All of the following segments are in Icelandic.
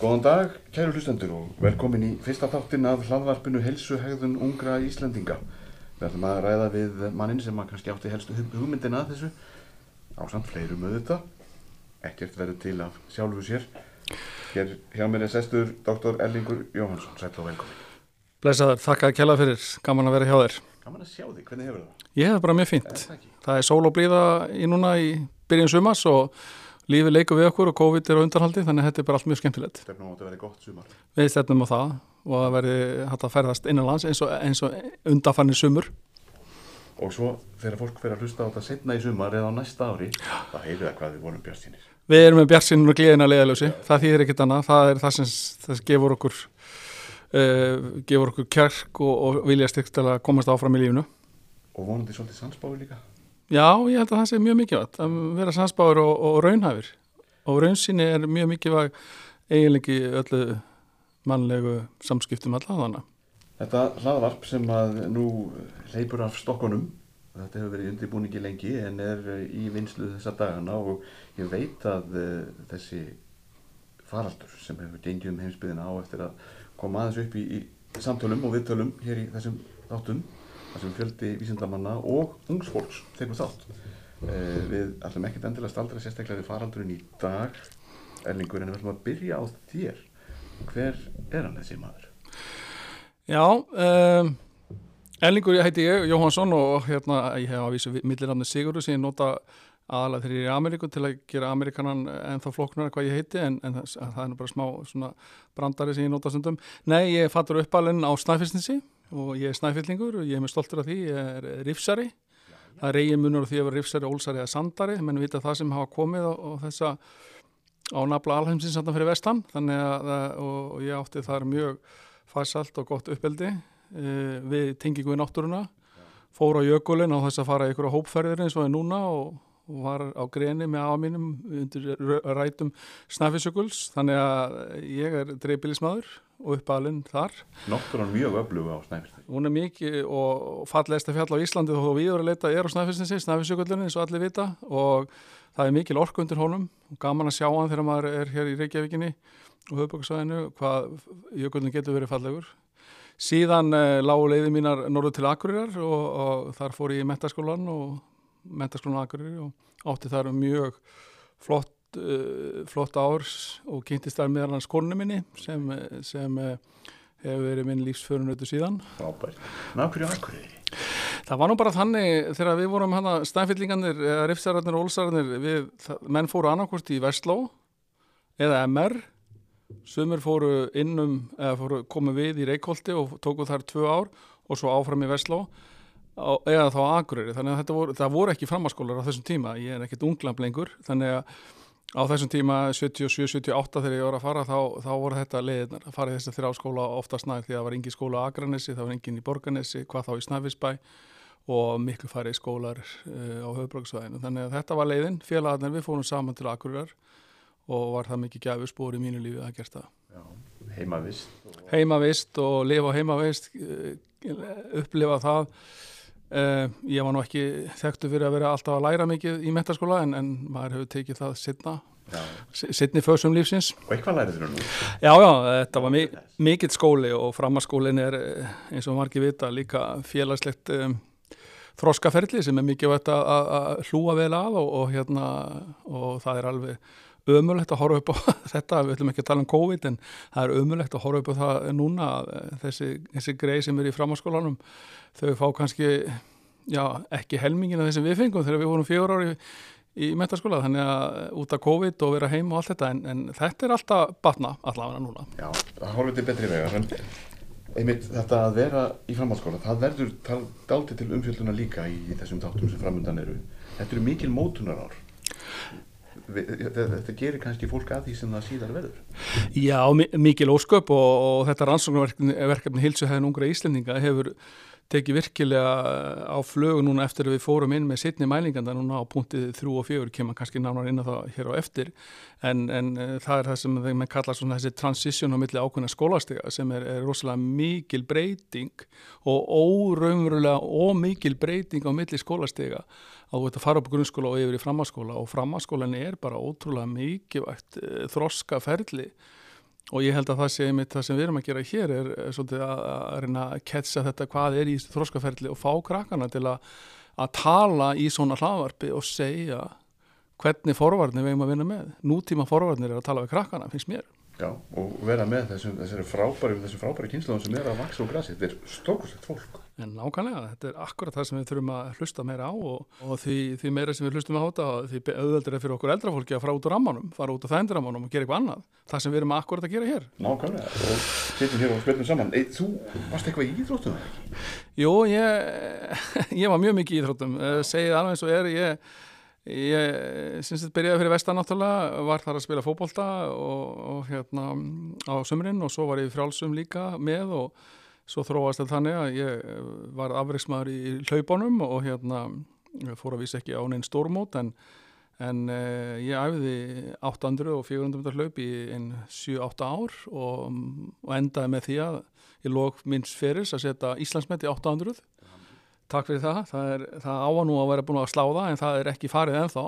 Góðan dag, kæru hlustendur og velkomin í fyrsta þáttin af hlaðvarpinu Helsuhegðun ungra Íslendinga. Við ætlum að ræða við mannin sem kannski átti helstu hug- hugmyndina að þessu á samt fleirum auðvitað. Ekkert verður til af sjálfu sér. Hér hjá mér er sestur Dr. Erlingur Jóhansson. Sætt og velkomin. Blesaður, þakka að kella fyrir, gaman að vera hjá þér. Gaman að sjá þig, hvernig hefur það? Ég hef bara mjög Er fínt. það ekki? Það er sól og blíða í núna í byrjun sumas og lífið leikur við okkur og COVID er á undanhaldi þannig að þetta er bara allt mjög skemmtilegt. Stefnum átt að vera gott sumar. Við stefnum á það og að verði hægt að ferðast innanlands eins og, eins og undanfanni sumur. Og svo þegar fólk fer að hlusta á þetta setna í sumar eða á næsta ári, þá heyrðu það hvað við vorum björnstínir. Við erum með bjartsinn og gleðina leiðalösi, það þýðir ekkert annað, það er það sem það gefur okkur, uh, gefur okkur kjark og, og vilja styrkt til að komast áfram í lífinu. Og vonandi svolítið sannsbáði líka. Já, ég held að það sé mjög mikilvægt að vera sansbáður og, og raunhæfir. Og raunsýni er mjög mikilvæg eiginleiki í öllu mannlegu samskiptum allavega. Þetta hlaðvarp sem að nú leipur af stokkunum, þetta hefur verið undirbúningi lengi en er eh, í vinslu þessa dagana og ég veit að uh, þessi faraldur sem hefur gengið um heimsbyðina á eftir að koma aðeins upp í, í samtölum og viðtölum hér í þessum þáttum, þessum fjöldi vísindamanna og ungsfólks tegur þátt. Uh, við ætlum ekkert endilega staldra sérstaklega við faraldurinn í dag, Erlingur, en við ætlum að byrja á þér. Hver er hann þessi maður? Já, um, Ellingur heiti ég, Jóhansson og hérna ég hef að vísu millirafni Sigurður sem ég nota aðalega þegar ég er í Ameríku til að gera Amerikanan ennþá flóknar hvað ég heiti en, en það, er nú bara smá brandari sem ég nota stundum. Nei, ég fattur uppalinn á Snæfellsnesi og ég er snæfellingur og ég er með stoltur af því, ég er rifsari. Það er eigin munur á því að vera rifsari, ólsari eða sandari, menn vita það sem hafa komið á, á þessa á nafla alheimsins samt fyrir vestan. Þannig að og, og ég átti þar mjög farsalt og gott uppeldi uh, við tengingu í náttúruna. Fór á jökulinn á þess að fara ykkur hópferðir eins og er núna og, og var á greni með afa mínum undir rætum snæfisjökuls þannig að ég er dreipilismadur og uppalinn þar. Náttúran mjög öfluga á Snæfellsnesi. hún er mikið og fallegsta fjall á Íslandi þó við erum að leita er á Snæfellsnesi, Snæfellsjökullin eins og allir vita. Og það er mikil orku undir honum. Og gaman að sjá hann þegar maður er hér í Reykjavíkinni og höfböksvæðinu hvað jökullin getur verið fallegur. Síðan uh, lágu leiði mínar norður til Akureyrar og, og þar fór ég í mentaskólan og mentaskólan Akureyri og átti þar mjög flott uh, flott árs og kynntist þar meðal hans konu minni sem, sem uh, hefur verið minn lífsförunötu síðan Frábært. Ná, hverju akkurýri? Það var nú bara þannig þegar við vorum hana stænfyllingarnir, eða rifsararnir og ólsararnir, við, það, menn fóru annarkvort í Vestló eða MR, sumir fóru innum, eða fóru komið við í Reykholti og tóku þar tvö ár og svo áfram í Vestló á- eða þá Akureyri, þannig að þetta voru, það voru ekki framhaskólar á þessum tíma, ég er ekkert unglamb lengur, þannig að á þessum tíma 77-78 þegar ég var að fara þá, þá voru þetta leiðirnar að fara í þessi þrjá skóla oftast nær því að það var engin skóla á Akranesi, það var engin í Borganesi, hvað þá í Snæfisbæ og miklu færri skólar uh, á höfbruksvæðinu. Þannig að þetta var leiðin, félagarnir við fórum saman til Akureyrar og var það mikið gæfusbúr í mínu lífi að gert það. Já, heimavist. Og... Heimavist og lifa heimavist, uh, upplifa það. Uh, ég var nú ekki þekktu fyrir að vera alltaf að læra mikið í metaskóla en, en maður hefur tekið það setna, Já. setni fösum lífsins. Og eitthvað lærið þér nú? Já, já, þetta var mi mikill skóli og frammarskólin er eh, eins og margir vita líka félagslegt um, þroskaferli sem er mikið að hlúa vel að og, og hérna og það er alveg ömulegt að horfa upp á þetta, við ætlum ekki að tala um COVID en það er ömulegt að horfa upp á það núna eh, þessi, þessi greið sem er í frammarskólanum þau fá kannski já, ekki helmingina þessum við fengum þegar við vorum fjögur ári í metaskóla þannig að út af COVID og vera heim og allt þetta en, en þetta er alltaf batna allavega núna. Já, það horfið til betri vegar. En einmitt þetta að vera í framhaldsskóla, það verður dálítið til umfjölduna líka í þessum þáttum sem framöndan eru. Þetta eru mikil mótunarár. Við- Þetta, gerir kannski fólk að því sem það síðar verður. Já, mi- mikil ósköp og, og þetta rannsóknarverkefni verkefni Hilsuhæðin ungra Íslendinga hefur tekið virkilega á flögu núna eftir að við fórum inn með sittni mælinganda núna á punktið þrjú og fjögur kemur kannski nánar inn á það hér á eftir en, en uh, það er það sem þeim með kalla svona þessi transition á milli ákveðna skólastega sem er, er rosalega mikil breyting og óraumverulega og mikil breyting á milli skólastega ert að fara upp á grunnskóla og yfir í framhaskóla og framhaskólan er bara ótrúlega mikilvægt uh, þroska ferli og ég held að það einmitt það sem við erum að gera hér er, svolítið að, að reyna að ketsa þetta hvað er í þróskaferli og fá krakkana til að, að tala í svona hlaðvarpi og segja hvernig forvarnir við erum að vinna með. Nútíma forvarnir er að tala við krakkana, finnst mér. Já, og vera með þessum, þessari frábæri, þessum frábæri kynnslóðum sem er að vaksa og grasi, þetta er stórkoslegt fólk. En nákvæmlega, þetta er akkurat það sem við þurfum að hlusta meira á og, og því, því meira sem við hlustum á þetta, því auðveldur er fyrir okkur eldra fólki að fara út úr rammanum, fara út úr þændirammanum og gera eitthvað annað. Það sem við erum akkurat að gera hér. Nákvæmlega, og setjum hér og spilnum saman. Ei, þú varst eitthvað í íþróttum, ekki? Jú, ég, ég var mjög mikið í íþróttum, segið alveg eins og er, ég Ég syns að byrjaði fyrir vestan náttúrulega, var þar að spila fókbólta og, og hérna á sömurinn og svo var ég frjálsum líka með og svo þróast þetta þannig að ég var afriksmaður í hlaupunum og hérna fór að vísa ekki á neinn stórmót en, en eh, ég æfiði 800 og 400 hlaup í einn 7-8 ár og, og endaði með því að ég lók minns feris að setja Íslandsmet í 800 Takk fyrir það, það, er, það áa nú að vera búin að slá það en það er ekki farið ennþá.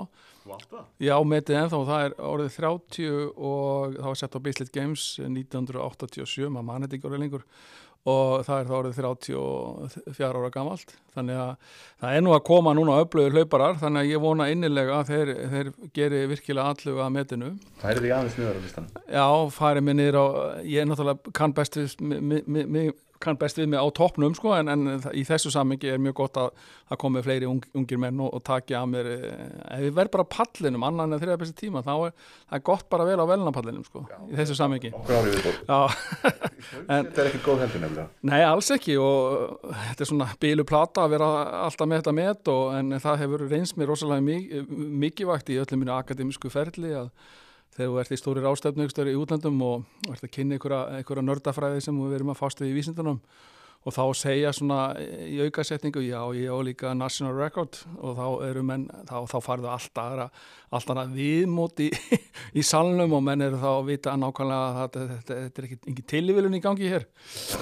Já, metið ennþá. Og það er orðið 30 og það var sett á Bislett Games 1987, maður mann þetta ekki orðið lengur og það er það orðið 34 ára gamalt. Þannig að það er nú að koma núna öflögur hlauparar þannig að ég vona innilega að þeir, þeir geri virkilega allu að metinu. Það er því aðeins niður á listanum? Já, farið mig niður á, ég er náttúrulega kann best við kann best við mig á toppnum sko en, en í þessu sammingi er mjög gott að það komi fleiri ung, ungir menn og, og takja að mér eh, ef við verðum bara pallinum annan en þriða besti tíma þá er það gott bara að vera á velnapallinum sko já, í þessu sammingi Þetta er ekki góð heldur nefnilega. Nei alls ekki og þetta er svona bílu plata að vera alltaf með þetta met og, en það hefur reynst mér rosalega mikið vakt í öllum mínu akademísku ferli að þegar þú ert í stóri rástöfnu í útlandum og ert að kynna einhverja nördafræði sem við erum að fásta í vísindunum og þá segja svona í aukasetningu, já ég á líka national record. Og þá eru menn þá, þá farðu alltaf alltaf viðmóti í, í salnum og menn eru þá að vita nákvæmlega að þetta, þetta, er ekki, ekki tilvílun í gangi hér.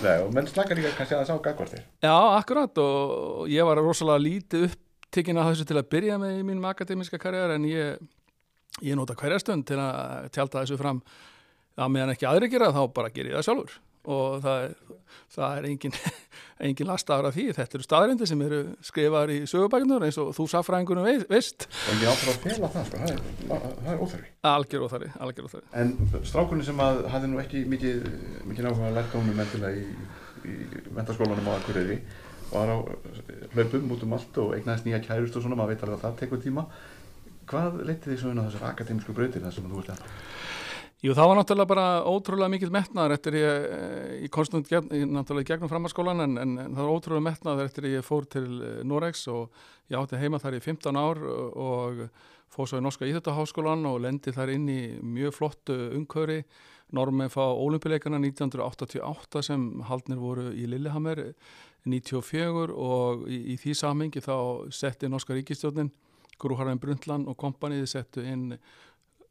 Nei og menn slakar líka kannski að það sá gagvartir Já, akkurat og ég var rosalega lítið upptikinn að þessu til að byrja með í mínum akademiska karriðar en ég ég nota hverja stund til að tjálta þessu fram. Að meðan ekki aðri gera þá bara ger ég það sjálfur. Og það er, það er engin, engin lastafar af því. Þetta eru staðrindi sem eru skrifaður í sögubækunar eins og þú safræðingunum veist. Og ég áfram að fela það sko, það er, það er óþarfi. Algjör óþarfi, algjör óþarfi. En strákunni sem að hafði nú ekki mikið, mikið náttúrulega lært ánum endilega í, í vendarskólanum á Akureyri var á hlaupum út um allt og eignaðist nýja kærust og svona, maður veit alveg að það tekur tíma Hvað leytið því svo inn á þessar akademísku brautir þar sem þú vilt enda? Jú, það var náttúrulega bara ótrúlega mikill metnaður eftir ég, ég konstant gegn, náttúrulega gegnum framhanskólan en, en, það var ótrúlega metnaður eftir ég fór til eh, Noregs og ég átti heima þar í 15 ár og fór svo í Norska Íþjóttaháskólan og lendi þar inn í mjög flottu umkvöri normin fá ólimpileikana 1988 sem haldnir voru í Lillehammer 94 og í, í því samingi þá setti Norska Ríkistjónin Grúharðin Brundtland og kompaniði settu inn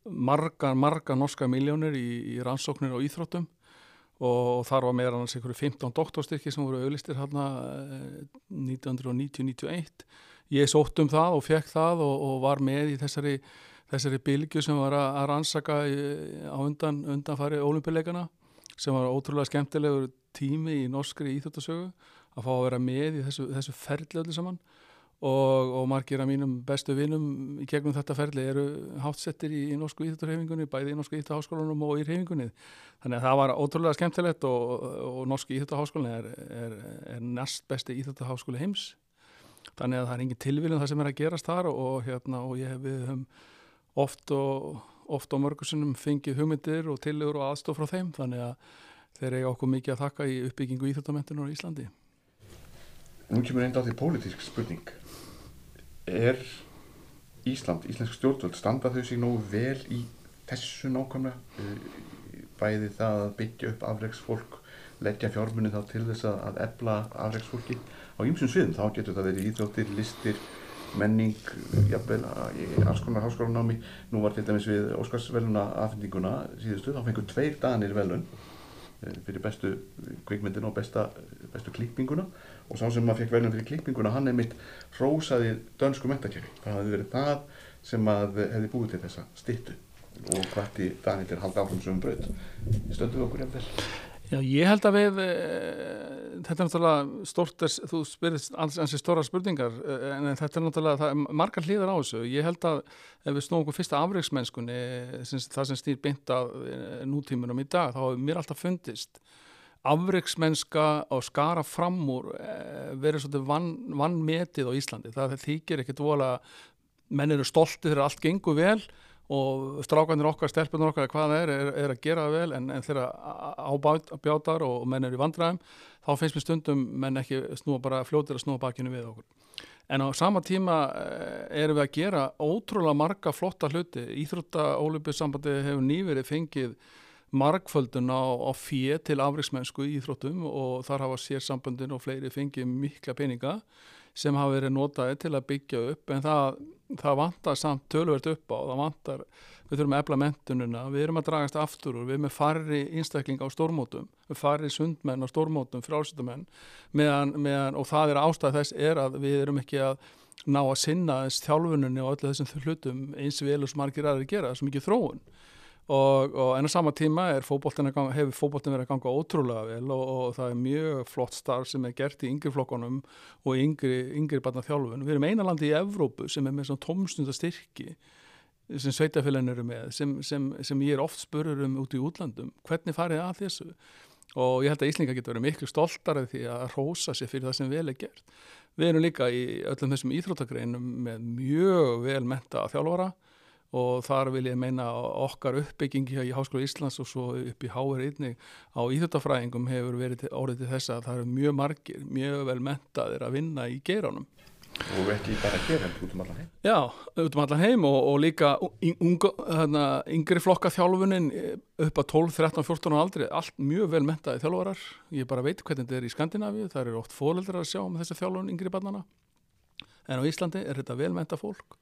marga, marga norska miljónir í, í rannsóknir og íþróttum og þar var meira annars einhverju 15 doktorstykki sem voru auðlistir hérna 1990-91 ég sótt um það og fekk það og, og var með í þessari þessari bylgu sem var að, að rannsaka í, á undan, undanfari ólimpileikana sem var ótrúlega skemmtilegur tími í norskri íþjóttasögu að fá að vera með í þessu, þessu öllu saman og, og margir af mínum bestu vinum í gegnum þetta ferli eru hátsettir í, í norsku íþjóttarhefingunni, bæði í norsku íþjóttarháskólanum og í hefingunni. Þannig að það var ótrúlega skemmtilegt og, og norsku íþjóttarháskólan er, er, er næst besti íþjóttarháskóli heims. Þannig að það er engin tilvílun það sem er að gerast þar og, hérna, og ég hef við höfum oft og oft á mörgursunum fengið hugmyndir og tillegur og aðstof frá þeim. Þannig að þeir eiga okkur mikið að þakka í uppbyggingu íþjóttarmentunar í Íslandi. Nú kemur einn á því pólitísk spurning er Ísland, Íslensk stjórnvöld standa þau sig nógu vel í þessu nákvæmlega? Bæði það að byggja upp afreiksfólk leggja fjármunni þá til þess að efla afreiksfólki á ýmsum sviðum. Þá getur það verið íþjóttir, listir menning, jafnvel í alls konar háskólanámi, nú var til dæmis við Óskarsveluna aðfendinguna síðustu, þá fengur tveir danir velun eh, fyrir bestu kvikmyndin og besta, bestu klippinguna og sá sem maður fekk velum fyrir klippinguna hann er mitt rósaði dönsku mentakjöri það hefði verið það sem að hefði búið til þessa stittu og hvati Daniel til að halda áfram sem bröð stöndu við okkur ef vel Já, ég held að við, e, þetta er náttúrulega stort, þú spyrðist ansi stóra spurningar, en þetta er náttúrulega, það er margar hlýðar á þessu. Ég held að ef við snúum okkur fyrsta afreiksmennskunni, það sem stýr beint af nútímunum í dag, þá hefur mér alltaf fundist afreiksmennska og skara fram úr e, verið svolítið vannmetið van á Íslandi. Það þykir ekkert vola, menn eru stoltið þegar allt gengur vel og strákanir okkar, stelpunir okkar hvað það er, er, er að gera það vel en, en þeirra ábjátar og menn er í vandræðum, þá finnst mér stundum menn ekki snúa bara fljótir að snúa bakinu við okkur. En á sama tíma eh, erum við að gera ótrúlega marga flotta hluti. Íþrótta-Ólubjörnsambandi hefur nýverið fengið margföldun á, á fér til afriksmennsku í Íþróttum og þar hafa sérsambandin og fleiri fengið mikla peninga sem hafa verið notaði til að byggja upp en það, það vantar samt tölvert upp á, það vantar við þurfum að efla mentununa, við erum að dragast aftur og við erum með farri einstakling á stórmótum, við farri sundmenn á stórmótum meðan, og það er ástæð þess er að við erum ekki að ná að sinna þess þjálfununni og öllu þessum hlutum eins og vel og smargir aðri gera, þessum ekki þróun og, og en á sama tíma fótboltin ganga, hefur fótboltin verið að ganga ótrúlega vel og, og það er mjög flott starf sem er gert í yngri flokkonum og yngri, yngri barna þjálfun. Við erum eina landi í Evrópu sem er með svona tómstundastyrki sem sveitafélagin eru með sem, sem, sem ég er oft spurur um út í útlandum hvernig farið að þessu og ég held að Íslinga getur verið miklu stoltar því að rosa sér fyrir það sem vel er gert. Við erum líka í öllum þessum íþróttagreinum með mjög vel menta þjálfara og þar vil ég meina okkar uppbyggingi í Háskóla Íslands og svo upp í Háver einnig á íþjóttafræðingum hefur verið orðið til þess að það eru mjög margir, mjög vel mentaðir að vinna í geiránum. Og ekki bara en út um allan heim? Já, út um allan heim og, og líka unga, hana, yngri flokka þjálfunin upp að 12, 13, 14 og aldrei, allt mjög vel mentaði þjálfarar. Ég bara veit hvernig þetta er í Skandinavíu, það eru oft fóreldrar að sjá með þessi þjálfun yngri barnana. En á Íslandi er þetta vel menta fólk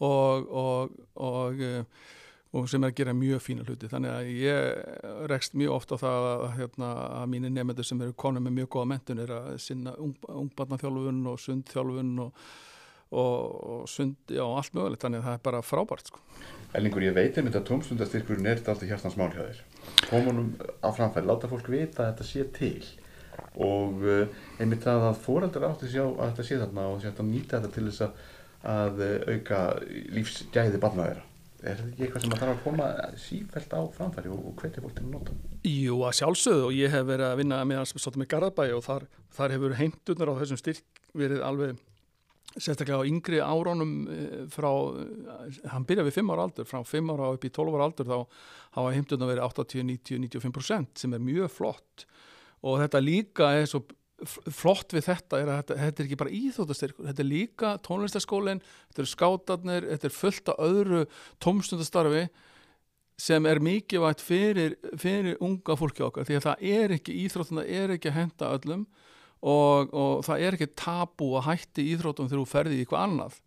og, og, og, eh, og sem er að gera mjög fína hluti. Þannig að ég rekst mjög ofta á það að, hérna, að mínir nefnendur sem eru konum með mjög góða mentun er að sinna ung, ungbarnaþjálfun og sundþjálfun og sund, já, allt mögulegt. Þannig að það er bara frábært sko. Ellingur, ég veit einmitt að tómstundastyrkurinn er alltaf hjartans mál hjá þér. Komunum á framfæri, láta fólk vita að þetta sé til. Og eh, einmitt það að fóraldar átti sjá að þetta sé þarna og þetta nýta þetta til þess að að eh, auka lífsgæði barnaðera er þetta ekki eitthvað sem að þarf að koma sífælt á framfæri og, og hvetja fólk til að nota? Jú, að sjálfsögðu og ég hef verið að vinna með, með Garðabæ og þar, þar hefur heimtunar á þessum styrk verið alveg sérstaklega á yngri árónum eh, frá, eh, hann byrjaði við 5 ára aldur, frá 5 ára upp í 12 ára aldur þá hafa heimtunar verið 80, 90, 95% sem er mjög flott og þetta líka er svo flott við þetta er að þetta, þetta er ekki bara íþóttastyrkur, þetta er líka tónlistaskólinn, þetta er skátarnir, þetta er fullt af öðru tómstundastarfi sem er mikið vægt fyrir, fyrir unga fólki okkar því að það er ekki íþróttum, það er ekki að henda öllum og, og það er ekki tabu að hætti íþróttum þegar þú ferði í eitthvað annað.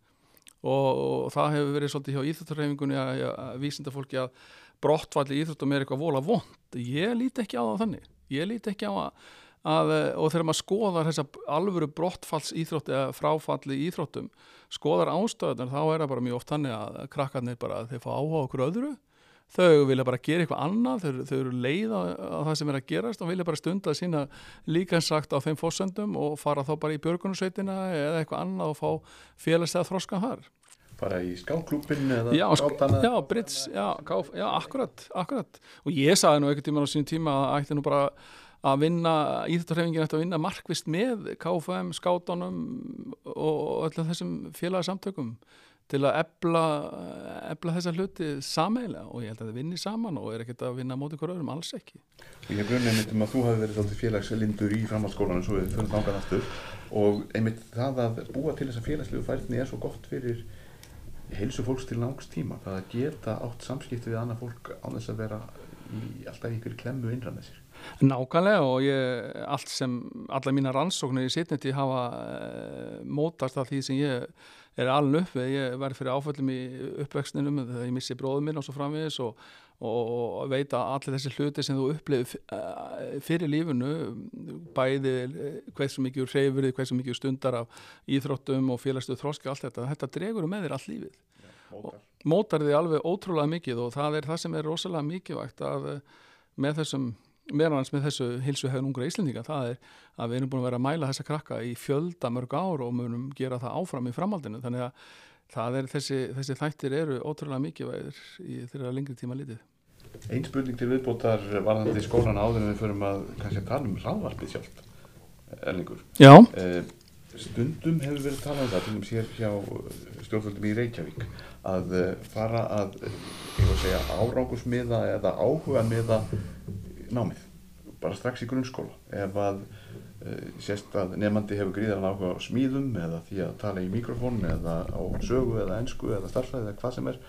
Og, og það hefur verið svolítið hjá íþróttarhefingunni að, að, að vísinda fólki að brottvalli íþróttum er eitthvað vola vond ég líti ekki á það þannig. Ég líti ekki á að Að, eh, og þegar maður skoðar þessa alvöru brottfalls íþrótt eða fráfalli íþróttum skoðar ástöðunar þá er það bara mjög oft þannig að krakkarnir bara þeir fá áhuga okkur öðru. Þau vilja bara gera eitthvað annað þau, þau eru leið á, það sem er að gerast og vilja bara stunda sína líkansagt á þeim fósendum og fara þá bara í björgunarsveitina eða eitthvað annað og fá félagslega þroska þar. Bara í skáklúpin eða já, skátana já, Brits, já, já, akkurat, akkurat. Og ég sagði nú ekkert tíma á sín tíma að ætti nú bara að vinna, íþjóttarhefingin ætti að vinna markvist með KFM, skátunum og öllum þessum félagsamtökum til að ebla, ebla þessa hluti sameilega og ég held að það vinni saman og er ekkert að vinna mótið hverju öðrum, alls ekki. Og ég grunni einmitt um að þú hafi verið þáttið félagslindur í framhaldsskólanum svo við fyrir þángað aftur og einmitt það að búa til þessa félagslegu færðni er svo gott fyrir heilsu fólks til náks tíma, það að geta átt samskipti við annað fólk á þess að vera í alltaf einhverju klemmu innræð með sér. Nákvæmlega og ég, allt sem, alla mína rannsóknir í sitniti hafa e, mótast af því sem ég er alveg upp við, ég verði fyrir áföllum í uppvextinum þegar ég missi bróðum minn og svo framvegis og, og, og veit að allir þessi hluti sem þú upplifir eh, fyrir lífunu, bæði hversu mikið hreyfurði, hversu mikið stundar af íþróttum og félagstuð þróski, allt þetta, þetta dregur með þér allt lífið. Mótar. mótar því alveg ótrúlega mikið og það er það sem er rosalega mikilvægt að eh, með þessum meðan með þessu hilsu hefur ungra Íslendinga það er að við erum búin að vera að mæla þessa krakka í fjölda mörg ár og munum gera það áfram í framhaldinu þannig að það er þessi, þessi þættir eru ótrúlega mikilvægir í þeirra lengri tíma litið. Einn spurning til viðbótar varðandi skólan áður en við förum að kannski að tala um ráðvarpið sjálft, Erlingur. Já, Eh, Stundum hefur verið talað um það, til dæmis hér hjá stjórnvöldum í Reykjavík, að eh, fara að, eh, ég vil segja, árangusmiða eða áhuga miða námið, bara strax í grunnskóla. Ef að uh, sést að nefandi hefur gríðan áhuga á smíðum eða því að tala í mikrofón eða á sögu eða ensku eða starfræði eða hvað sem er,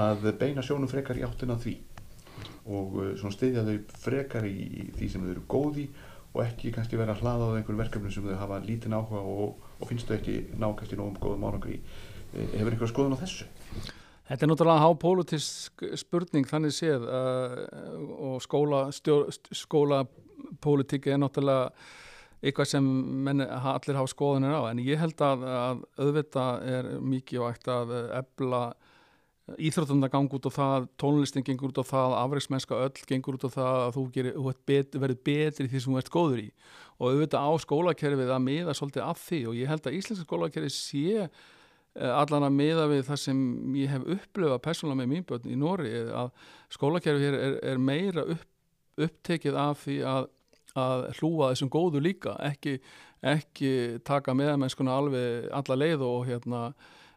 að beina sjónum frekar í áttina því og uh, svona styðja þau frekar í, í því sem þau eru góð í og ekki kannski vera að hlaða á einhverjum verkefnum sem þau hafa lítinn áhuga og, og finnst þau ekki ná kannski nógum góðum árangri í. Eh, Hefur einhver skoðun á þessu? Þetta er náttúrulega hápólitísk spurning þannig séð uh, og skóla, skólapólitík er náttúrulega eitthvað sem menn, allir hafa skoðunir á. En ég held að, að auðvitað er mikið og ekkert að ebla íþróttum að ganga út á það, tónlistin gengur út á það, afreiksmennska öll gengur út á það að þú, gerir, þú bet, verður betri því sem þú ert góður í. Og auðvitað á skólakerfið að miða svolítið af því og ég held að íslenska skólakerfið sé allan að miða við það sem ég hef upplöfað persónulega með mín börn í Nóri að skólakerfið hér er, er meira upp, upptekið af því að, að hlúa þessum góðu líka ekki, ekki taka meðamennskuna alveg alla leið og hérna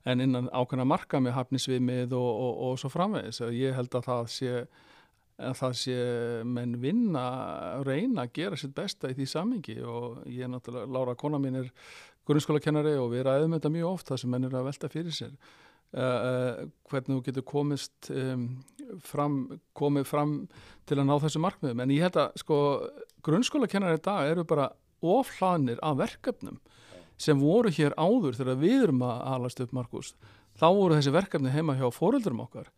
en innan ákveðna marka með hafnisvimið og, og, og svo framvegis. Ég held að það sé, að það sé menn vinna, reyna að gera sitt besta í því samingi og ég er náttúrulega, Lára kona mín er grunnskólakennari og við ræðum þetta mjög oft það sem menn eru að velta fyrir sér. Uh, hvernig þú getur komist um, fram, komið fram til að ná þessu markmiðum. En ég held að sko, grunnskólakennari í dag eru bara ofhlaðnir af verkefnum sem voru hér áður þegar við erum að alast upp Markus þá voru þessi verkefni heima hjá fóröldurum okkar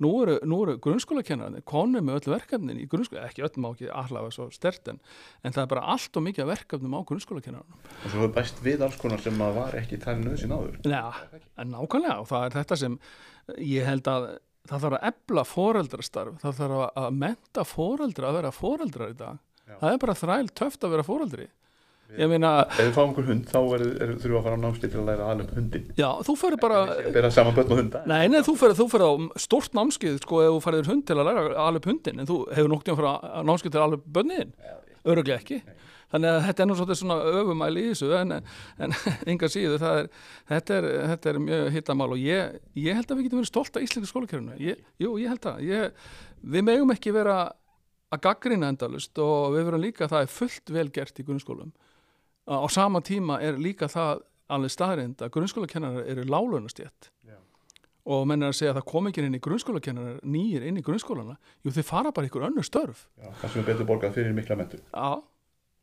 nú eru, nú eru grunnskólakennarinn konið með öll verkefnin í grunnskóla ekki öll má ekki allavega svo stert en, en það er bara allt og mikið verkefnum á grunnskólakennarinn Og svo hefur bæst við alls konar sem að var ekki talin auðsinn áður. Já, en nákvæmlega og það er þetta sem ég held að það þarf að ebla fóreldrastarf það þarf að, menta fóreldra að vera fóreldrar í dag Já. það er bara þræl töft að vera fóreldri ég meina, Ef við fáum einhver hund þá er, er, við að fara á námskeið til að læra að ala upp hundin. já, þú fyrir bara Bera saman börn og hunda. Nei, nei, þú ferð, þú ferð á stórt námskeið sko ef þú ferðir hund til að læra alveg hundin en þú hefur nokt í að fara á námskeið til alveg bönniðin, öruglega ekki. Þannig að þetta er nú svolítið svona öfumæli í þessu en, en enga síðu það er, þetta er, þetta er mjög hittamál og ég, ég held að við getum verið stolt af íslenska skólakerfinu, ég, jú, ég held að ég, við megum ekki vera að gaggrina endalust og við verum líka það er fullt vel gert í grunnskólum á sama tíma er líka það alveg staðrind að grunnskólakennarar eru lálunastjætt Já. og menn er að segja að það kom ekki inn í grunnskólakennarar nýjir inn í grunnskólana jú þeir fara bara ykkur önnur störf. Já, það sem er betur borgað fyrir mikla mentu. Já,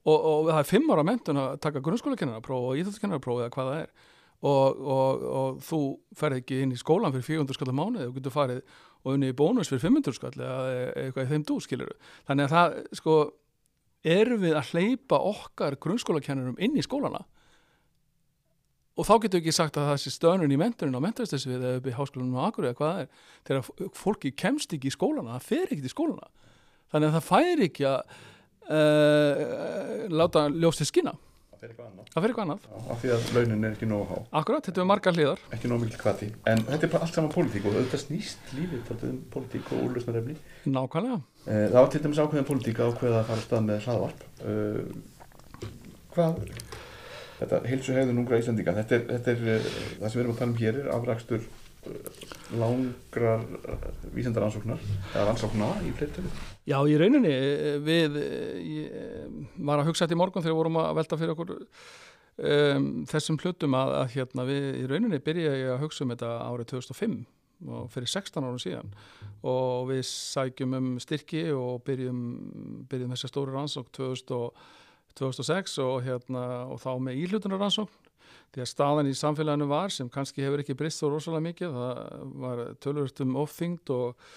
og, og það er fimm ára mentun að taka grunnskólakennarapróf og íþjóttakennarapróf eða hvað það er. Og, og, og þú ferð ekki inn í skólan fyrir 400 skall á mánuði. Og getur farið og unni í bónus fyrir 500 skall eða eitthvað í þeim dú skilur þannig að það sko erum við að hleypa okkar grunnskólakennarum inn í skólana? Og þá getur við ekki sagt að það sé stönun í mentunin á mentarstessu eða upp í háskólanum á Akureyri eða hvað það er þegar fólki kemst ekki í skólana það fer ekki í skólana. Þannig að það fær ekki að uh, láta ljósti skina Það fer eitthvað annað. það fer eitthvað annað Já, af því að launin er ekki nógu há. Akkurat, þetta er margar hliðar Ekki nógu mikil kvati. En þetta er bara allt saman pólitík og auðvitað snýst lífið þetta um pólitík og úrlösnarefni. nákvæmlega Eh, Það var til dæmis ákveðin pólitík ákveða að fara stað með hlaðvarp. Uh, hvað, þetta heilsu hegðun ungra Íslandinga, þetta er, þetta er uh, það sem við erum að tala um hér er afrakstur langrar uh, vísendaransóknar, eða rannsókna í fleirtölu. Já, í rauninni eh, við eh, eh, var að hugsa þetta í morgun þegar vorum að velta fyrir okkur um, þessum hlutum að, að hérna við í rauninni byrja ég að hugsa um þetta árið 2005 og fyrir 16 árum síðan og við sækjum um styrki og byrjum, byrjum þessa stóri rannsókn 2000 og 2006 og, hérna, og þá með íhlutunar rannsókn því að staðan í samfélaginu var sem kannski hefur ekki brist svo rosalega mikið. Það var tölvöld um ofþyngd og,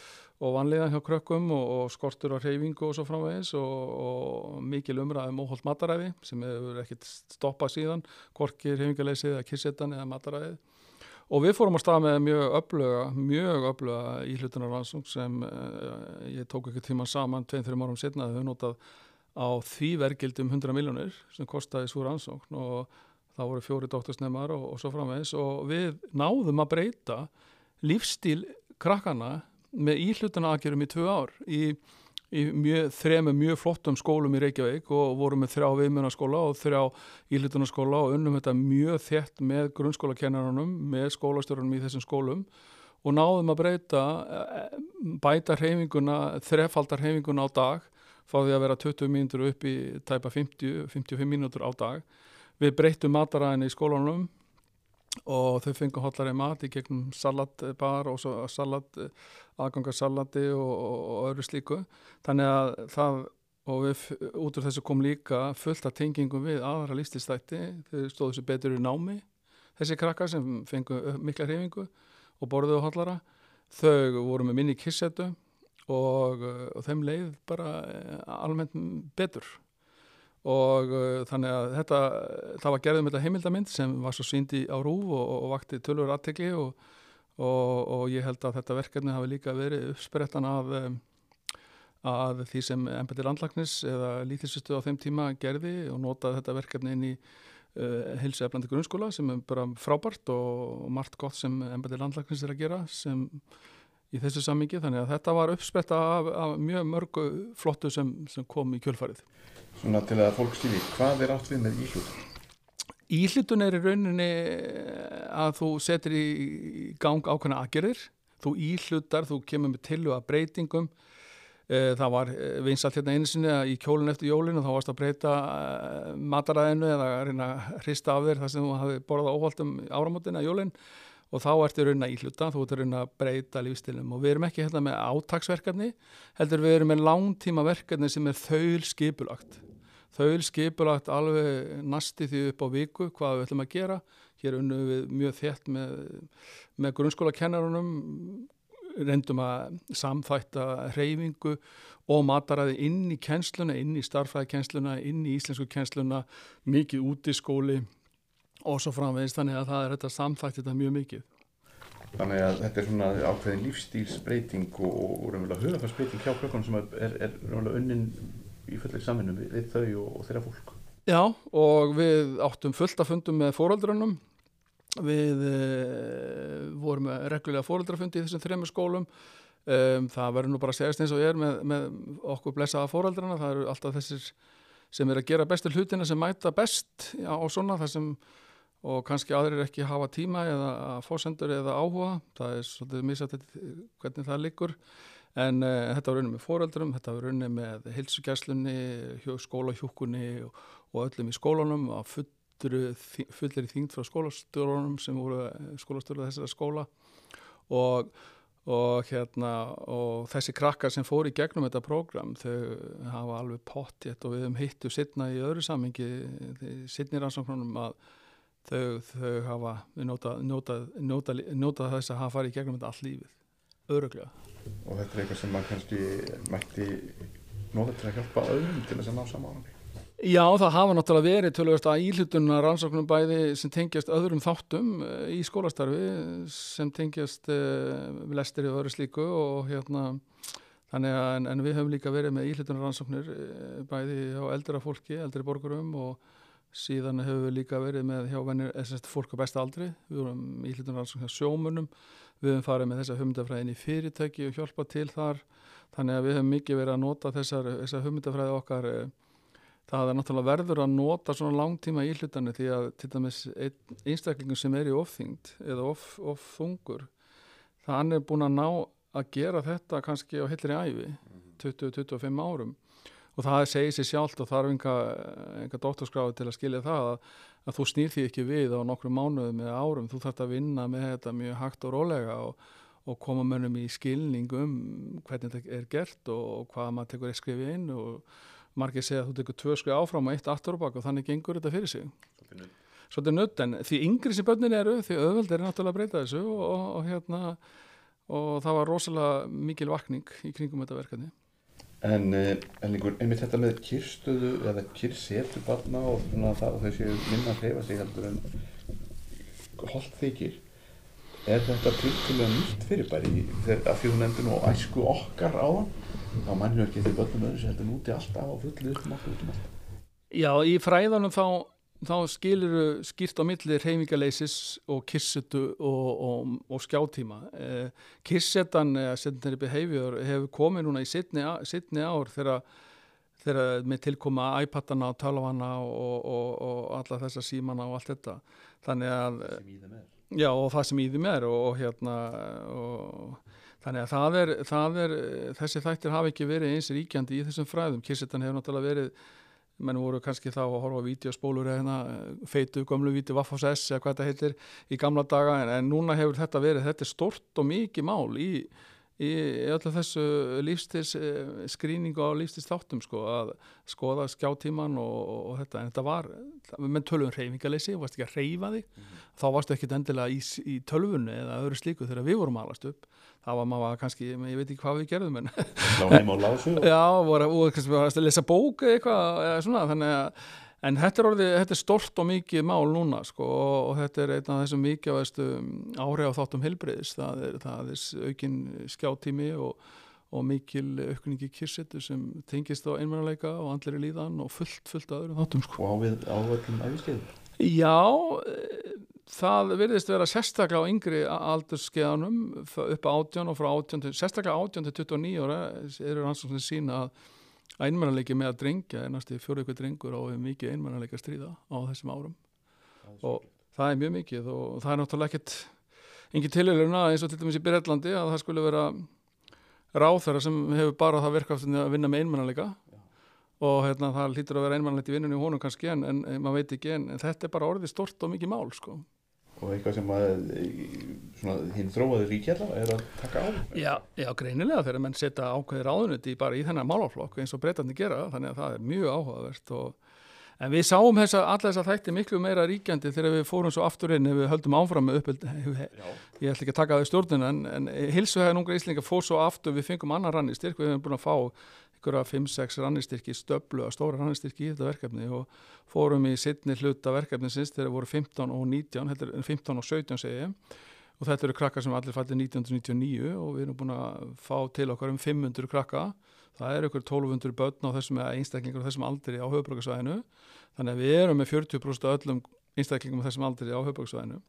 og vanlega hjá krökkum og, og skortur á hreyfingu og svo framvegis og, og mikil umræðum óholt mataræði sem hefur ekkert stoppað síðan hvorki hreyfingarleysið eða kirsetan eða mataræðið. Og við fórum að staða með mjög öfluga, mjög öfluga í hlutunarrannsók sem uh, ég tók ekki tíma saman 2-3 árum setna að við notað á því vergildum 100 miljónir sem kostaði svo rannsókn og það voru fjóri doktorsnefnar og, og svo framvegs og við náðum að breyta lífstíl krakkana með íhlutana aðgerum í tvö ár í, í mjög, þrema mjög flottum skólum í Reykjavík og vorum með þrjá viðmjönaskóla og þrjá íhlutunarskóla og unnum þetta mjög þett með grunnskólakennarunum, með skólastjórunum í þessum skólum og náðum að breyta eh, bæta hreyfinguna, þrefaldar hreyfinguna á dag frá því að vera 20 mínútur upp í tæpa 50-55 mínútur á dag. Við breytum mataræðinni í skólanum og þau fengið hotlari mat í gegnum salatbar og salat, aðgangarsalati og, og, og öðru slíku. Þannig að það, og við út úr þessu kom líka fullt af tengingum við aðra lístistætti, þau stóðu sér betur í námi, þessi krakkar sem fengið mikla hrifingu og borðuðu hotlara, þau voru með minni kissetu og, og þeim leið bara uh, almennt betur og uh, þannig að þetta það var gerðum þetta heimildamind sem var svo síndi á rúf og, og vakti tölur aðtegli og, og ég held að þetta verkefni hafi líka verið uppsprettan af um, að því sem embættir landlagnis eða lítilsustu á þeim tíma gerði og notaði þetta verkefni inn í uh, hilsueflandi grunnskóla sem er bara frábært og margt gott sem embættir landlagnis er að gera sem í þessu sammingi þannig að þetta var uppspretta af, af mjög mörgu flottu sem, sem kom í kjölfarið. Svona til að fólk skilji, hvað er átt við með íhlutun? Íhlutun er í rauninni að þú setur í gang ákveðna aðgerðir, þú íhlutar, þú kemur með tillu að breytingum eh, það var eh, vinsalt hérna einu sinni að í kjólun eftir jólinu þá varst að breyta eh, mataræðinu eða að reyna að hrista af þér þar sem þú hafi borðað óvalt um áramótina jólinn og þá ertu raun að íhluta, þú ertu raun að breyta lífstilum og við erum ekki hérna með átagsverkefni, heldur við erum með langtíma verkefni sem er þaul skipulagt. Þaul skipulagt alveg nasti því upp á viku hvað við ætlum að gera. Hér unnum við mjög þétt með, með grunnskólakennarunum, reyndum að samþætta reyfingu og mataræði inn í kjensluna, inn í starfræðikjensluna, inn í íslensku kjensluna, mikið út í skóli og svo framvegist þannig að það er þetta samþætt þetta mjög mikið. Þannig að þetta er svona ákveðin lífstílsbreyting og, og raunverulega hugafarsbreyting hjá klokkanum sem er, er, er raunverulega unnin í fullir saminu við, við þau og, og þeirra fólk. Já og við áttum fullt að fundum með fóröldrunum. Við e, vorum með reglulega fóröldrafundi í þessum þrejum skólum. Um, það verður nú bara að segja eins og ég er með, með okkur blessaða fóröldrana. Það eru alltaf þessir sem er að gera bestur hlutina sem mæta best á svona þar sem og kannski aðrir ekki hafa tíma eða fórsendur eða áhuga. Það er svolítið misað hvernig það liggur. En uh, þetta var raunin með fóreldurum, þetta var raunin með heilsugjæslunni, skólahjúkunni og, og öllum í skólunum að fullir í þingd frá skólastjórunum sem voru eh, skólastjórun þessara skóla. Og og, hérna, og þessi krakkar sem fór í gegnum þetta prógram þau hafa alveg pottjett og við hefum hittu sittna í öðru samingi sittnir ansóknunum að þau, þau hafa notað nota, nota, nota þess að hafa farið í gegnum þetta all lífið. Öruglega og þetta er eitthvað sem maður kannski mætti nota til að hjálpa öðrum til þess að ná saman Já, það hafa náttúrulega verið tölvist að íhlutunna rannsóknum bæði sem tengjast öðrum þáttum eh, í skólastarfi sem tengjast uh, lestir í öðru slíku og hérna þannig að en, en við höfum líka verið með íhlutunna rannsóknir uh, bæði á eldra fólki, eldri borgurum og síðan höfum við líka verið með hjá venir, eða fólk á besta aldri. Við höfum íhlutunna rannsóknir sjómunum við höfum farið með þessa hugmyndafræðin í fyrirtæki og hjálpa til þar. Þannig að við höfum mikið verið að nota þessar, þessar hugmyndafræði okkar uh, það er náttúrulega verður að nota svona langtíma í hlutanir því að til dæmis einstaklingum sem er í ofþyngd eða ofþungur of það er búin að ná að gera þetta kannski á heilri æfi 20-25 mhm. árum og það segir sér sjálft og þarf enga, dóttarskráfi til að skilja það að, að þú snýr því ekki við á nokkru mánuðum eða árum, þú þarfst að vinna með þetta mjög hægt og rólega og, og koma mönnum í skilning um hvernig þetta er gert og, og hvað maður tekur að skrifa inn og margir segja að þú tekur tvö skri áfram og eitt aftur og bak og þannig gengur þetta fyrir sig. Svolítið nutt en því yngri sem börnin eru því auðveld er náttúrulega að breyta þessu og, og, og hérna og það var rosalega mikil vakning í kringum þetta verkefni En eh, einhver, einmitt þetta með kyrstöðu eða kyrsetu barna og, það, þau séu minna að hreyfa sig heldur en holdt þykir Er þetta tilkynlega nýtt fyrirbæri þegar því þú nefndir nú æsku okkar á hann þá mannum ekki því börnum öðru sem heldur núti alltaf á fullu upp um um allt. Já, í fræðanum þá, þá skilur skýrt á milli reyfingaleisis og kissetu og, og, og skjátíma. Eh, kissetan, eða sedentary behavior, hefur komið núna í sittni, ár þegar þegar með tilkoma iPadana og talvana og, og, og alla þessa símana og allt þetta þannig að sem í þeim er. Já og það sem í þeim er og, hérna og þannig að það er, það er þessi þættir hafa ekki verið eins ríkjandi í þessum fræðum, Kirsetan hefur náttúrulega verið menn voru kannski þá að horfa á vídeospólur eða hérna, feitu, gömlu vídeo Vaffos S eða hvað þetta heitir í gamla daga en, en núna hefur þetta verið, þetta er stort og mikið mál í, í öllu þessu lífstils skrýningu á lífstils þáttum sko að skoða skjátíman og, og, þetta. En þetta var, menn tölvun reyfingaleysi varst ekki að reyfa þig? Þá varstu ekkit endilega í, í tölvunni eða öðru slíku þegar við vorum alast upp. Það var maður kannski, ég veit ekki hvað við gerðum en Lá heim á lásu Já, voru, voru kannski að lesa bók eitthvað, eða svona, þannig að en þetta er orðið, þetta er stort og mikið mál núna, sko, og, og þetta er einn af þessum þessu áhrif á þáttum heilbreyðis, það er, það er aukin skjáttími og, og mikil aukningi kirsetu sem tengist á einmannleika og andleri líðan og fullt, fullt öðrum þáttum, sko. og á við á öllum æfiskeiðum. Já, eh, það virðist vera sérstaklega á yngri aldurskeiðanum upp á 18 og frá 18 til, sérstaklega 18 til 29 ára eru rannsóknir sína að einmannleiki með að drengja er næstu fjóru ykkur drengur á við mikið einmannleika stríða á þessum árum. Og það er mjög mikið og það er náttúrulega ekkert engin tilhöruna eins og til dæmis í Breitlandi að það skulle vera ráþæra sem hefur bara það verkaftinni að vinna með einmannleika og hérna, það hlýtur að vera einmannlegt í vinnunni í honum kannski en, en, en maður veit ekki en, en þetta er bara orðið stort og mikið mál sko. Og eitthvað sem að svona, hinn þróaði ríki allavega er að taka á. Já, já, greinilega þegar menn setja ákveðir áðunuti bara í þennan málaflokk eins og breytandi gera þannig að það er mjög áhugavert og En við sáum þessa, alla þessa þætti miklu meira ríkjandi þegar við fórum svo aftur inn við höldum áfram með uppöld ég ætla ekki að taka það í stjórnuna en, en hilsuhæðan ungar íslinga fór svo aftur við fengum annar rannistyrk, við hefum búin að fá að 5-6 rannistyrki stöflu að stóra rannistyrki í þetta verkefni og fórum í sittni hluta verkefni sinns þegar voru 15 og 19 15 og 17 segi ég. Og þetta eru krakkar sem allir fætti 1999 og við erum búin að fá til okkar um 500 krakka. Það er ykkur 1200 börn á þessum einstaklingar á þessum aldri á höfbrukarsvæðinu þannig að við erum með 40% af öllum einstaklingum á þessum aldri á höfbrukarsvæðinu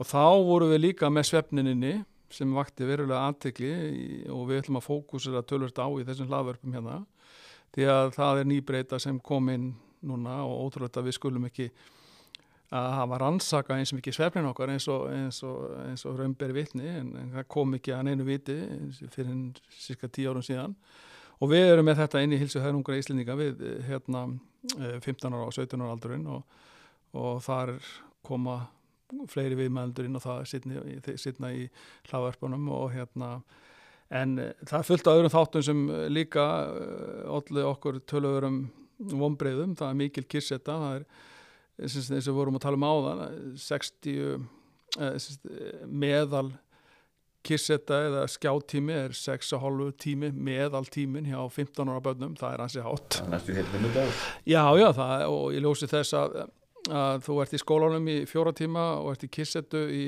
og þá vorum við líka með svefnininni sem vakti verulega aðtekli og við ætlum að fókusera tölvört á í þessum hlaðvörpum hérna því að það er nýbreyta sem kom inn núna og ótrúlega við skulum ekki að hafa rannsaka eins og mikið svefnin okkar eins og, og, og raunberi vitni en, en það kom ekki að neinu viti fyrir cirka tíu árum síðan. Og við erum með þetta inn í hilsu höfnungra íslendinga við hérna 15 ára og 17 ára aldurinn og, og þar koma fleiri viðmældur inn og það sitna í hlaðverpunum og hérna en það er fullt af öðrum þáttum sem líka allir okkur töluverum vonbreiðum, það er mikil kirsetta það er eins og við vorum að tala um áðan 60 eh, meðal kirsetta eða skjáttími er 6,5 tími meðal tímin hjá 15 ára bönnum, það er hansi hátt. Það næstu heilt minnu dag Já, já, það, og ég ljósi þess að, að þú ert í skólanum í fjóra tíma og ert í kissettu í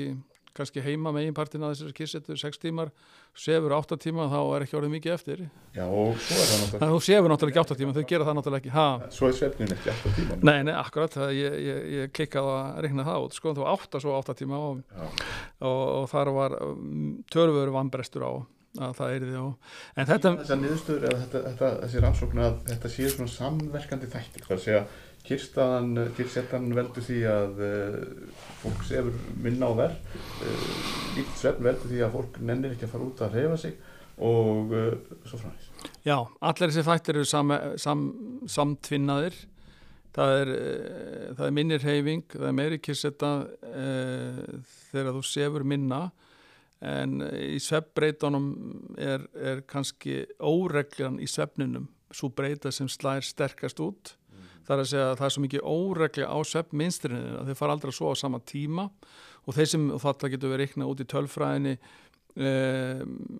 kannski heima með einpartin að þessari kissettu 6 tímar, sefur 8 tíma þá er ekki orðið mikið eftir. Já, og svo er það náttúrulega þú sefur náttúrulega ekki 8 tíma, þau gera það náttúrulega ekki. Ha. Svo er svefnin ekki 8 tíma. Nei, nei, akkurat, það, ég, ég, ég klikkaði að reikna það út, sko, þú átta svo 8 tíma og, og, og þar var um, törfur vannbrestur á að það er því á en þetta Þessar niðurstöður, eða þetta, þetta, þessi rannsókn að þetta sé svona samverkandi þættir það sé að kyrstaðan, kyrsettan veldur því að uh, fólk sefur minna á verð uh, líkt svefn veldur því að fólk nennir ekki að fara út að reyfa sig og uh, svo fræðis Já, allir þessi þættir eru sam, sam, samtvinnaðir. Það er, það er minnir reyfing það er meiri kyrsetta þegar þú sefur minna. En í svefnbreytunum er, er kannski óreglan í svefninum svo breyta sem slær sterkast út það er að segja að það er svo mikið óregli á svefnminstrinu að þeir fara aldrei að svo á sama tíma og þeir sem, og þetta getur verið reiknað út í tölfræðinni e,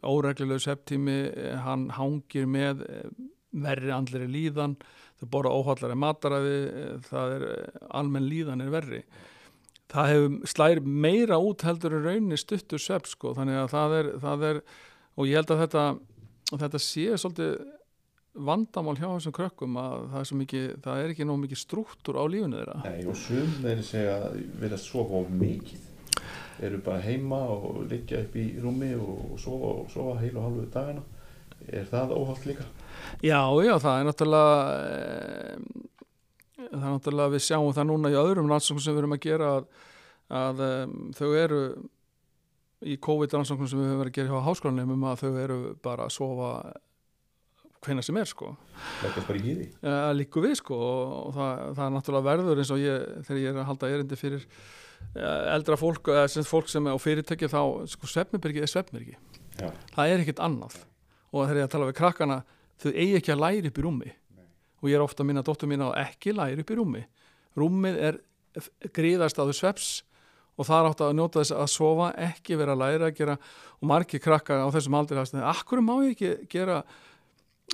óreglilegu svefntími hann hangir með verri andleri líðan þau borða óhaldari mataræði það er almenn líðan er verri. Það hefur slæri meira út heldur en rauninni stuttur svepp sko, þannig að það er, það er og ég held að þetta, þetta sé svolítið vandamál hjá þessum krökkum að það er, mikið, það er ekki nóg mikið struktúr á lífunu þeirra? Nei, og sum þeir segja vilja sofa of mikið. Eru bara heima og liggja upp í rúmi og sofa, og sofa heil og halvu dagana. Er það óhald líka? Já, já, það er náttúrulega eh, það er náttúrulega við sjáum það núna í öðrum rannsóknum sem við erum að gera að, að um, þau eru í COVID-rannsóknum sem við höfum verið að gera hjá háskólanum um að þau eru bara að sofa hvena sem er sko. Ja, líku við sko og, það, það er náttúrulega verður eins og ég þegar ég er að halda erindi fyrir ja, eldra fólk eða sem fólk sem er á fyrirtæki þá sko svefnmyrki er svefnmyrki Já, það er ekkert annað. Og þegar ég að tala við krakkana þau eigi ekki að læra upp í rúmi. Og ég er ofta að minna dóttur mín á ekki læra upp í rúmi. Rúmið er gríðast á þau sveps og það er átt að njóta þess að sofa ekki vera að læra að gera. Og margir krakkar á þessum aldrei hafst akkur má ég ekki gera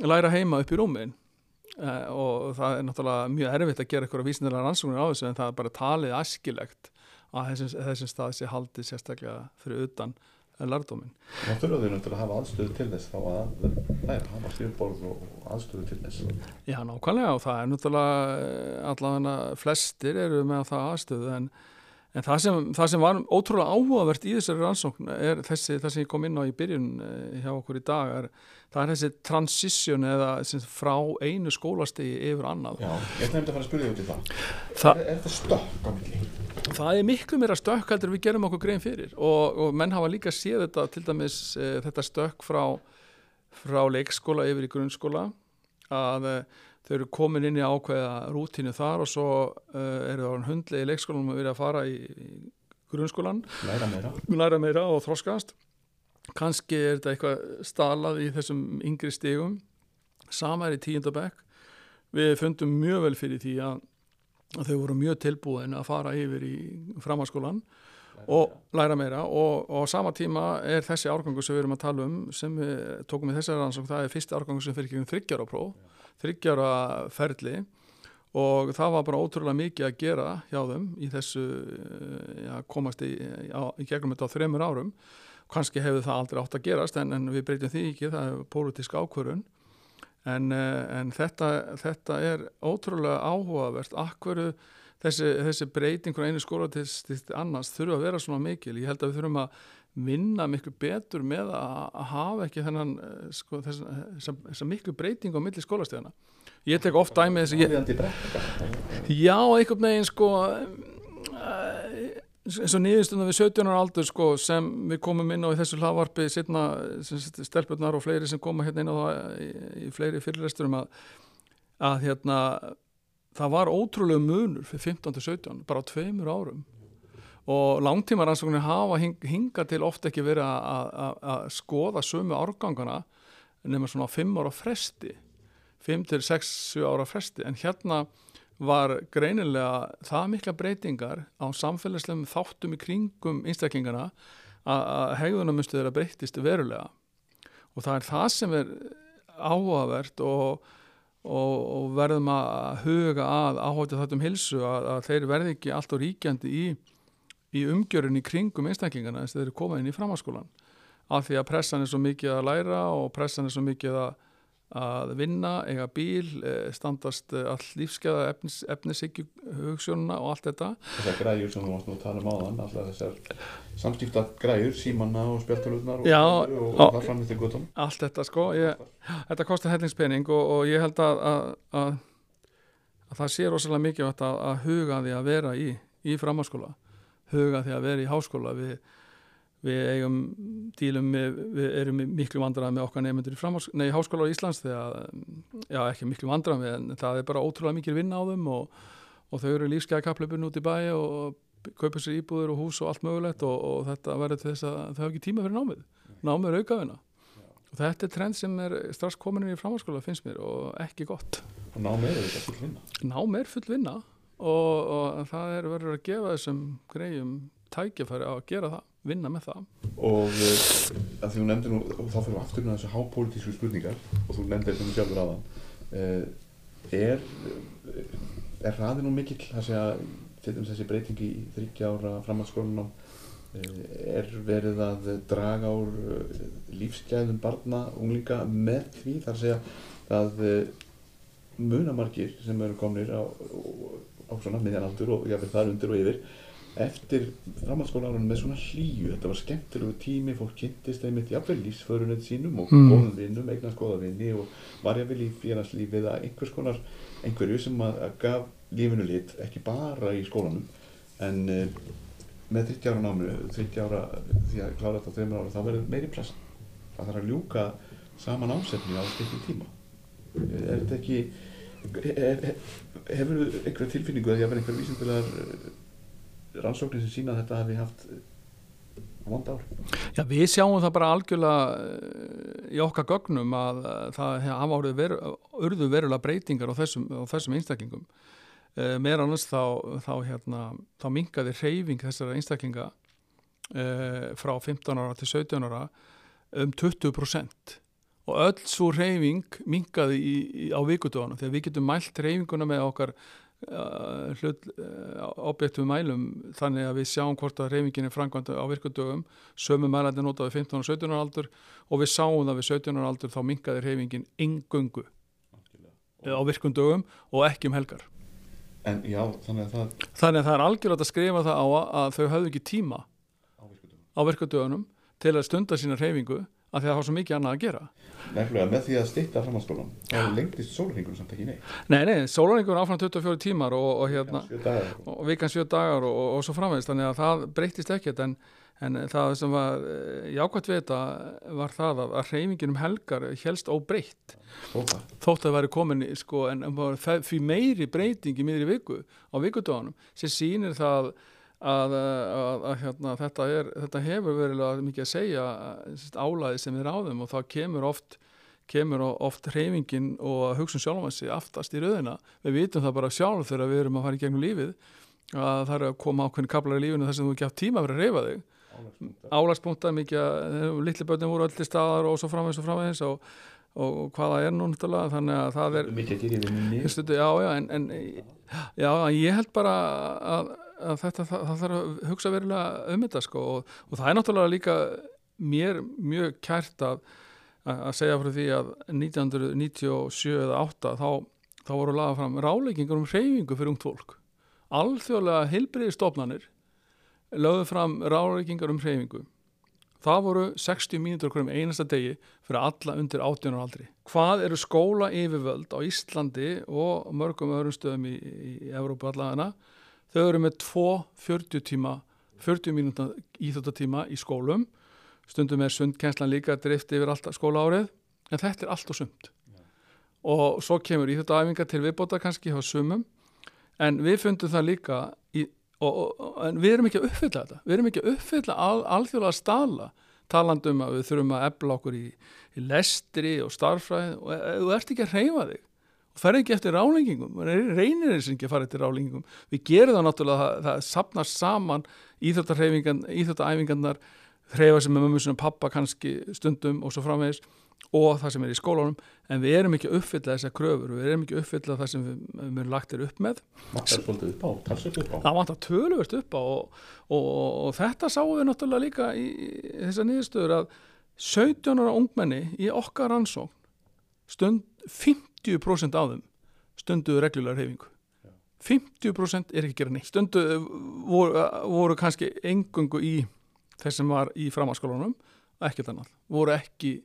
læra heima upp í rúmin uh, og það er náttúrulega mjög erfitt að gera eitthvað vísindilega rannsóknir á þessu en það er bara talið askilegt að þessum, þessum stað sé haldið sérstaklega fyrir utan lardómin. þá þurfa þau náttúrulega að hafa aðstöðu til þess þá að læra, hafa stjórnborð og aðstöðu til þess Já, nákvæmlega og það er náttúrulega eh, allavega flestir eru með það aðstöðu en, en það, sem, það sem var ótrúlega áhugavert í þessari rannsókn er þessi, það sem ég kom inn á í byrjun eh, hjá okkur í dag er, það er þessi transition eða frá einu skólastegi yfir annað. Já, ég ætla að fara að spyrja út í það Þa, Er, er þetta stökk á milli? það er miklu meira stökk heldur við gerum okkur grein fyrir og, og menn hafa líka séð þetta til dæmis e, þetta stökk frá, frá leikskóla yfir í grunnskóla að e, þau eru komin inn í ákveða rútínu þar og svo e, eru það hundlega í leikskólanum að vera að fara í, í grunnskólan Læra meira. Læra meira og þroskast. Kannski er þetta eitthvað stalað í þessum yngri stigum. Sama er í tíundabæk við fundum mjög vel fyrir því að, að þau voru mjög tilbúin að fara yfir í framhanskólan og læra meira. Og, og á sama tíma er þessi árgangu sem við erum að tala um sem við tókum í þessari rannsók það er fyrsti árgangu sem fyrir ekki um þryggjára próf þryggjára ferli og það var bara ótrúlega mikið að gera hjá þeim í þessu já, komast í, á, í gegnum þetta á þremur árum. Kannski hefur það aldrei átt að gerast en, en við breytum því ekki, það er pólitísk ákvörun en, en þetta, þetta er ótrúlega áhugavert. Akveru þessi, þessi breyting frá einu skóla til, til annars þurfa að vera svona mikil? Ég held að við þurfum að vinna miklu betur með að, að hafa ekki þennan sko, þessa, þessa, þessa miklu breyting á milli skólastegana ég tek oft dæmi þess að ég já, einhvern veginn sko eins og nýðistundum við 17 ára aldur sko, sem við komum inn á í þessu hlaðvarpi setna stelpurnar og fleiri sem koma hérna inn á það í, í fleiri fyrirlesturum að, að hérna það var ótrúlega munur fyrir 15-17 bara á tveimur árum og langtímarannsóknir hafa hing, hinga til ofta ekki verið að skoða sömu árgangana nema svona 5 ára fresti 5-6 ára fresti. En hérna var greinilega það mikla breytingar á samfélagslegum þáttum í kringum einstaklingana að hegðunarmynstu þeirra breytist verulega. Og það er það sem er áhugavert og, og, og verðum að huga að áhugja þetta um hilsu að, að þeir verði ekki alltaf ríkjandi í, í umgjörun í kringum einstaklingana þess að þeir eru komað inn í framhanskólan af því að pressan er svo mikið að læra og pressan er svo mikið að að vinna, eiga bíl standast all lífskeiða efnis, efnisíkju hugssjónuna og allt þetta. Þessar græjur sem þú varst nú að tala um áðan alltaf þessar samskipta græjur símanna og spjaltalutnar og, Já, og, og það framist í gutum Allt þetta sko, ég, þetta kostar hellingspenning og, og ég held að, að, að, að það sé rosalega mikið að, að huga því að vera í, í framháskóla huga því að vera í háskóla. Við við eigum dílum við, við erum miklu vandrað með okkar nefnendur í, í háskóla á Íslands þegar, já ekki miklu vandrað með en það er bara ótrúlega mikil vinna á þeim og, og þau eru lífskeiða kaplöpun út í bæ og kaupa sér íbúður og hús og allt mögulegt og, og þetta verður þess að þau hafa ekki tíma fyrir námið, námið er aukaðuna og þetta er trend sem er strax komin í framháskóla finnst mér og ekki gott. Og námið er þetta full vinna. Námið er full vinna og, og það er verður að gefa þessum greiðum tækifæri á að gera það vinna með það. Og uh, að því þú nefndir nú og þá fyrir við aftur með þessu hápolítísku spurningar og þú nefndir þetta nú sjálfur aðan uh, er er hraði nú mikill sé að dæmis þessi breytingi í þryggja ára framhaldsskólanum er verið að draga úr eh, lífsgæðum barna, unglinga með því? Þar að segja að munamarkir sem eru komnir á, á svona miðjanaldur og jáfnveg þar undir og yfir eftir framhaldsskólaárunum með svona hlýju. Þetta var skemmtilegu tími, fólk kynntist einmitt jafnveg lífsförunum sínum og Mm. góðum vinnum, eignast góða vinni og var jáfnvel í félagslífið að einhvers konar einhverju sem að, að gaf lífinu lit, ekki bara í skólanum en uh, með 30 ára námi, 30 ára því að klára þetta á 3 ára, þá verður meiri press það þarf að ljúka saman ásefni á styrkjum tíma. Er þetta ekki hefur þú einhverja tilfinningu að ég verði einhverja vísindulegar rannsóknir sem sína að þetta hafi haft vond ár Já, við sjáum það bara algjörlega eh, í okkar gögnum að eh, það hafa orðið veru, urðu verulega breytingar á þessum, á þessum einstaklingum. Meira annars þá, þá, hérna, þá mingaði reyfing þessara einstaklinga frá 15 ára til 17 ára um 20% og öll svo reyfing mingaði í, í, á vikutöðunum þegar við getum mælt reyfinguna með okkar uh, hlut, uh, objektum mælum þannig að við sjáum hvort að reyfingin er framkvæmd á virkudögum. Sömu mælandi notaði 15 og 17 ára aldur og við sáum það við 17 ára aldur þá mingaði reyfingin engöngu á virkundögum og ekki um helgar. En já, þannig að það þannig að það er algjörlega að skrifa það á að þau höfðu ekki tíma á virkudögunum. til að stunda sína reyfingu af því að það var svo mikið annað að gera. Nefnilega með því að styrta framhaldsskólan þá lengtist sólurringur samt ekki neitt. Nei, nei, sólaringur er áfram 24 tímar og, og hérna vikan 7 dagar og, og, og svo framvegist þannig að það breytist ekkert en, en það sem var eh, jákvæmt við þetta var það að, að reyfingin um helgar helst óbreytt. Stópa þótt að væri komin í, sko, en en það- því meiri breyting í miðri viku á vikudaganum sem sýnir það að, að, að hérna, þetta, er, þetta hefur verilega mikið að segja álæði sem við ráðum og þá kemur oft kemur oft hreyfingin og hugsun sjálfum sig aftast í rauðina við vitum það bara sjálf þegar við erum að fara í gegnum lífið að það er að koma ákveðin kaplar í lífinu þar sem þú ekki haft tíma að vera að reyfa þig. Álagspunkta mikið litli börnum voru öll til staðar og svo framvegis og framvegis og, og, og hvaða er nú náttúrulega þannig að það er já, já, en, en já, ég held bara að, að þetta, það, það þarf að hugsa verulega um þetta sko og, og það er náttúrulega líka mér mjög kært að, að segja frá því að 1997 eða 8 þá, þá voru laga fram ráleikingur um hreyfingu fyrir ungt fólk alþjóðlega heilbriði stofnanir lögðu fram ráleikingar um hreyfingu Það voru 60 mínútur okkur um einasta degi fyrir alla undir 18 ára aldri. Hvað eru skóla yfirvöld á Íslandi og mörgum öðrum stöðum í, í Evrópu allavegna? Þau eru með 2 40 tíma, 40 mínúta íþjóttatíma í skólum. Stundum er sundkenslan líka drift yfir alltaf skóla árið, en þetta er allt og sund. Og svo kemur íþjóttaæfingar til viðbóta kannski hjá sumum, en við fundum það líka í Og, og, en við erum ekki að uppfylla þetta. Við erum ekki að uppfylla al, alþjóðlega staðla talandum um að við þurfum að efla okkur í, í lestri og starffræði. Og e- þú ert ekki að reyfa þig og fer ekki eftir rálengingum reynir þess ekki að fara eftir rálengingum við gerum það náttúrulega, það, það sapnast saman íþjóttaæfingarnar hreyfa sem er mömmu svona pappa kannski stundum og svo framvegis og það sem er í skólanum. En við erum ekki að uppfylla þessar kröfur við erum ekki að uppfylla það sem við, við erum lagt er upp með. Upp á, upp það vantar töluvert upp á og, og, og þetta sáum við náttúrulega líka í, í þessar niðurstöður að 17 ára ungmenni í okkar rannsókn stund 50% af þeim stunduðu reglulega reyfingu 50% er ekki að gera neitt. Stundu voru, voru kannski engungu í þess sem var í framhanskólanum ekkert annað, voru ekki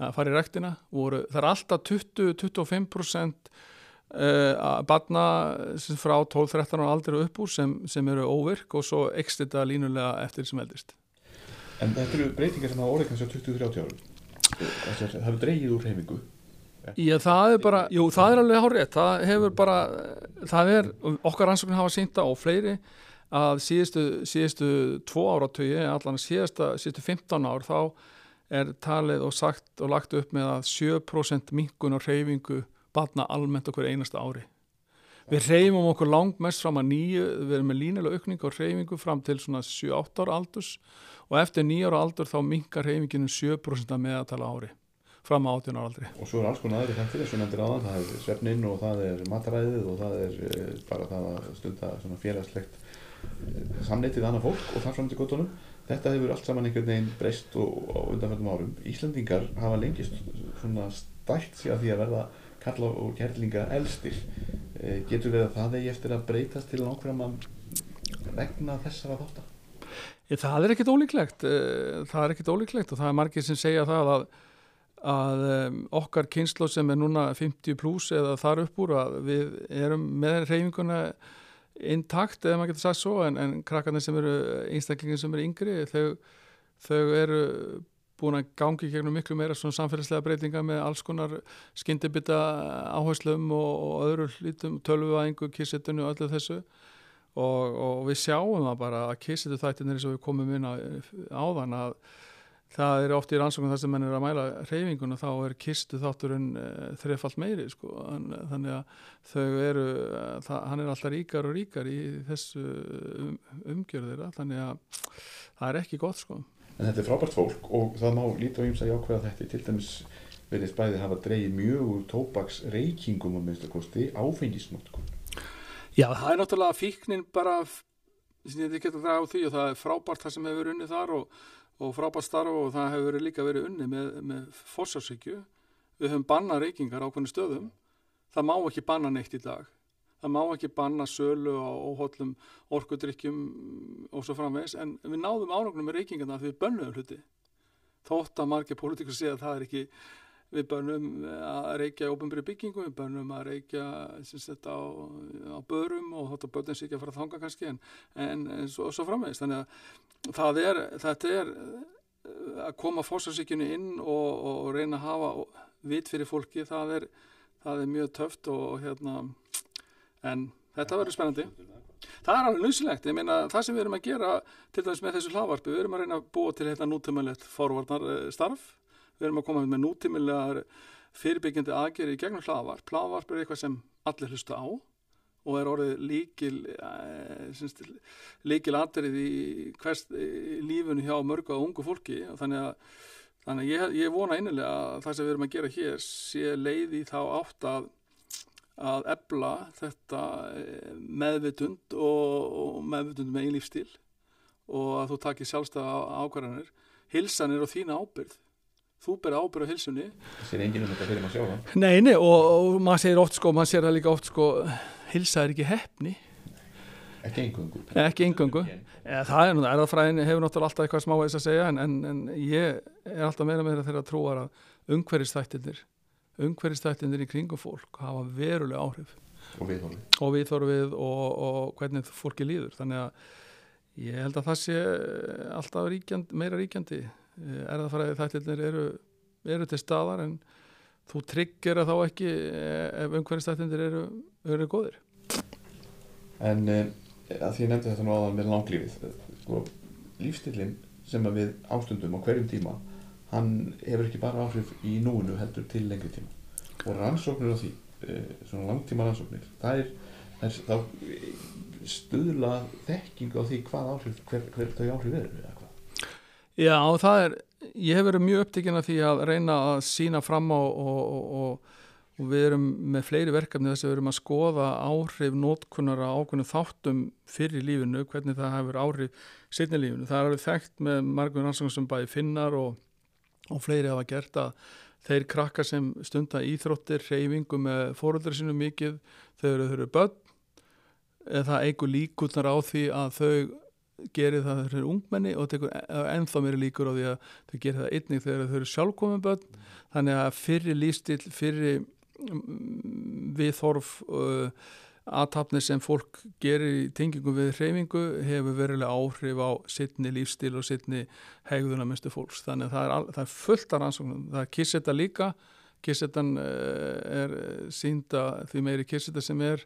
að fara í rektina, voru, það er alltaf 20-25% uh, badna sem frá 12-13 ára aldrei upp úr sem, sem eru óvirk og svo ekst þetta línulega eftir sem eldist. En þetta eru breytingar sem hafa orðið kannski á 20-30 árum. Þessar- Það hefur dreigið úr heimingu Já, það er bara, jú, það er alveg hárið, það hefur bara, það er, okkar rannsóknir hafa sýnda og fleiri að síðustu, síðustu tvo áratögi, allan síðasta, síðustu 15 ár, þá er talið og sagt og lagt upp með að 7% minkun og reyfingu batna almennt okkur einasta ári. Við reyfum okkur langmest fram að nýju, við erum með línilega aukning á reyfingu fram til svona 7-8 ára aldurs og eftir nýja ára aldur þá minkar reyfinginu 7% að meðatala ári fram á 18 ára aldri. Og svo er alls konar aðri þættir eins og nefndir áðan, það er svefnin og það er mataræðið og það er uh, bara það að stunda svona félagslegt uh, samneitið annað fólk og þar fram til gottunum. Þetta hefur allt saman einhvern veginn breyst og undanfjöldum árum. Íslandingar hafa lengist svona stælt sig að því að verða kalla og kærlinga elstir. Uh, getur við að það eigi eftir að breytast til nákvæm vegna þessara þáttar? Það er ekkit ólíklegt, það er ekkit ólíklegt og það er margir sem segja það að að um, okkar kynslo sem er núna 50 pluss eða þar upp úr að við erum með reyfinguna intakt eða maður getur sagt svo en, en krakkarnir sem eru einstaklingin sem eru yngri þau, þau eru búin að gangi gegnum miklu meira svona samfélagslega breytinga með alls konar skyndibita áherslum og, og öðru lítum tölvuæðingu, kissetunu og öllu þessu. Og, og við sjáum það bara að kissetu þættinir eins og við komum inn á áðan að það er oft í rannsóknum þar sem mann er að mæla reyfinguna þá er kistu þátturinn e, þrefalt meiri sko. Þannig að þau eru það, hann er alltaf ríkar og ríkar í þessu um, umgjörðira þannig að það er ekki gott sko. En þetta er frábært fólk og það má lítið á ímsa jákvæða þetta til dæmis verið spæðið hafa dreyið mjög úr tópaks reykingum á minnstakosti áfengisnótkun Já það er náttúrulega fíknin bara sem ég geta það á því og það er frábært það sem hefur unnið þar og og frábært starf og það hefur líka verið unni með, með fósjársykju. Við höfum bannað reykingar á hvernig stöðum. Það má ekki banna neitt í dag. Það má ekki banna sölu á óhóllum orkudrykkjum og svo framvegs en við náðum ánögnum með reykingarna því við bönnuðum hluti. Þótt að margir pólitíkur sé að það er ekki við bönnum að reykja ofnbyrju byggingum, við bönnum að reykja sagt, á, á börum og þótt að börnum sé ekki að fara að þanga kannski en, en, en svo, svo framvegist þannig að er, þetta er að koma fórsvarsíkjunni inn og, og reyna að hafa vit fyrir fólki, það er, það er mjög töft og hérna en þetta verður spennandi. Það er alveg nöðsilegt, ég meina það sem við erum að gera til dæmis með þessu hlaðvarpi, við erum að reyna að búa til þetta nútumælegt forvarnar starf við erum að koma með nútímilegar fyrirbyggjandi aðgeri í gegnum hlaðvarp. Hlaðvarp er eitthvað sem allir hlusta á og er orðið líkil eh, líkil aðgerið í, í lífunni hjá mörgu og ungu fólki. Og þannig að, þannig að ég, ég vona einilega að það sem við erum að gera hér sé leið í þá átt að að ebla þetta eh, meðvitund og, og meðvitund með einlífstíl og að þú takir sjálfstæða ákvarðanir. Hilsanir og þína ábyrð þú ber ábyrð á hilsunni það sér enginn um þetta fyrir maður sjá það nei, nei, og, og maður sér oft sko, maður sér það líka oft sko hilsa er ekki hefni ekki engöngu ekki engöngu, það er nú erðafræðin hefur náttúrulega alltaf eitthvað smá veist að segja en, en, en ég er alltaf meira meira þegar að trúa að umhverjastættinir umhverjastættinir í kringum fólk hafa verulega áhrif. Og viðhorfið og, viðhorfið og, og hvernig fólki líður. Þannig að ég held að það sé alltaf ríkjand, meira ríkjandi erðafræði þættirnir eru, eru til staðar en þú tryggir að þá ekki eh, ef umhverfistættinir eru, eru góðir. En eh, að því ég nefndi þetta nú áðan með langlífið sko, lífstillin sem við ástundum á hverjum tíma hann hefur ekki bara áhrif í núinu heldur til lengri tíma. Og rannsóknir á því, eh, svona langtíma rannsóknir það er, það er stuðla þekking á því hvað áhrif, hver, hver þau áhrif eru Já, það er, ég hef verið mjög upptikinn af því að reyna að sína fram á og, og, og, og við erum með fleiri verkefni þess að við erum að skoða áhrif nótkunnara ákveðinu þáttum fyrir lífinu, hvernig það hefur áhrif setni lífinu. Það er alveg þekkt með margum rannsóknum sem bæði finnar og fleiri hafa gert að þeir krakkar sem stunda íþróttir, reyfingu með fóröldri sinu mikið, þau eru, eru börn, það eigur líkutnar á því að þau gerir það þegar þau eru ungmenni og tekur ennþá mér líkur á því að þau gerir það einnig þegar þau eru sjálfkominn börn. Mm. þannig að fyrir lífstil, fyrir mm, viðhorf uh, aðtapni sem fólk gerir í tengingum við hreyfingu hefur verilega áhrif á sittni lífstil og sittni hegðuna minnstu fólks. Þannig að það er, það er fullt af rannsóknum. Það er kissetta líka. Kissettan uh, er sínda því meiri kissetta sem er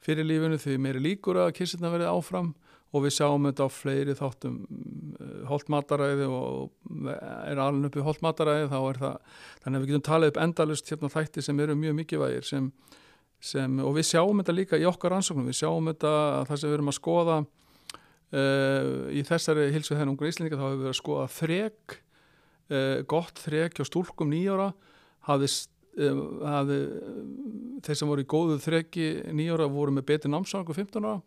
fyrir lífinu því meiri líkur að kissettan verði áfram og við sjáum þetta á fleiri þáttum eh, holdmataræði og er alveg uppi holdmataræði þá er það, þannig að við getum talið upp endalust hérna þætti sem eru mjög mikilvægir sem, sem, og við sjáum þetta líka í okkar ansóknum, við sjáum þetta það sem við erum að skoða uh, í þessari hilsu þennan ungar íslendinga þá hefur við að skoða þreg uh, gott þrek hjá stúlkum nýjára hafði, uh, hafði þeir sem voru í góðu þreki nýjára voru með betri námsangu 15 ára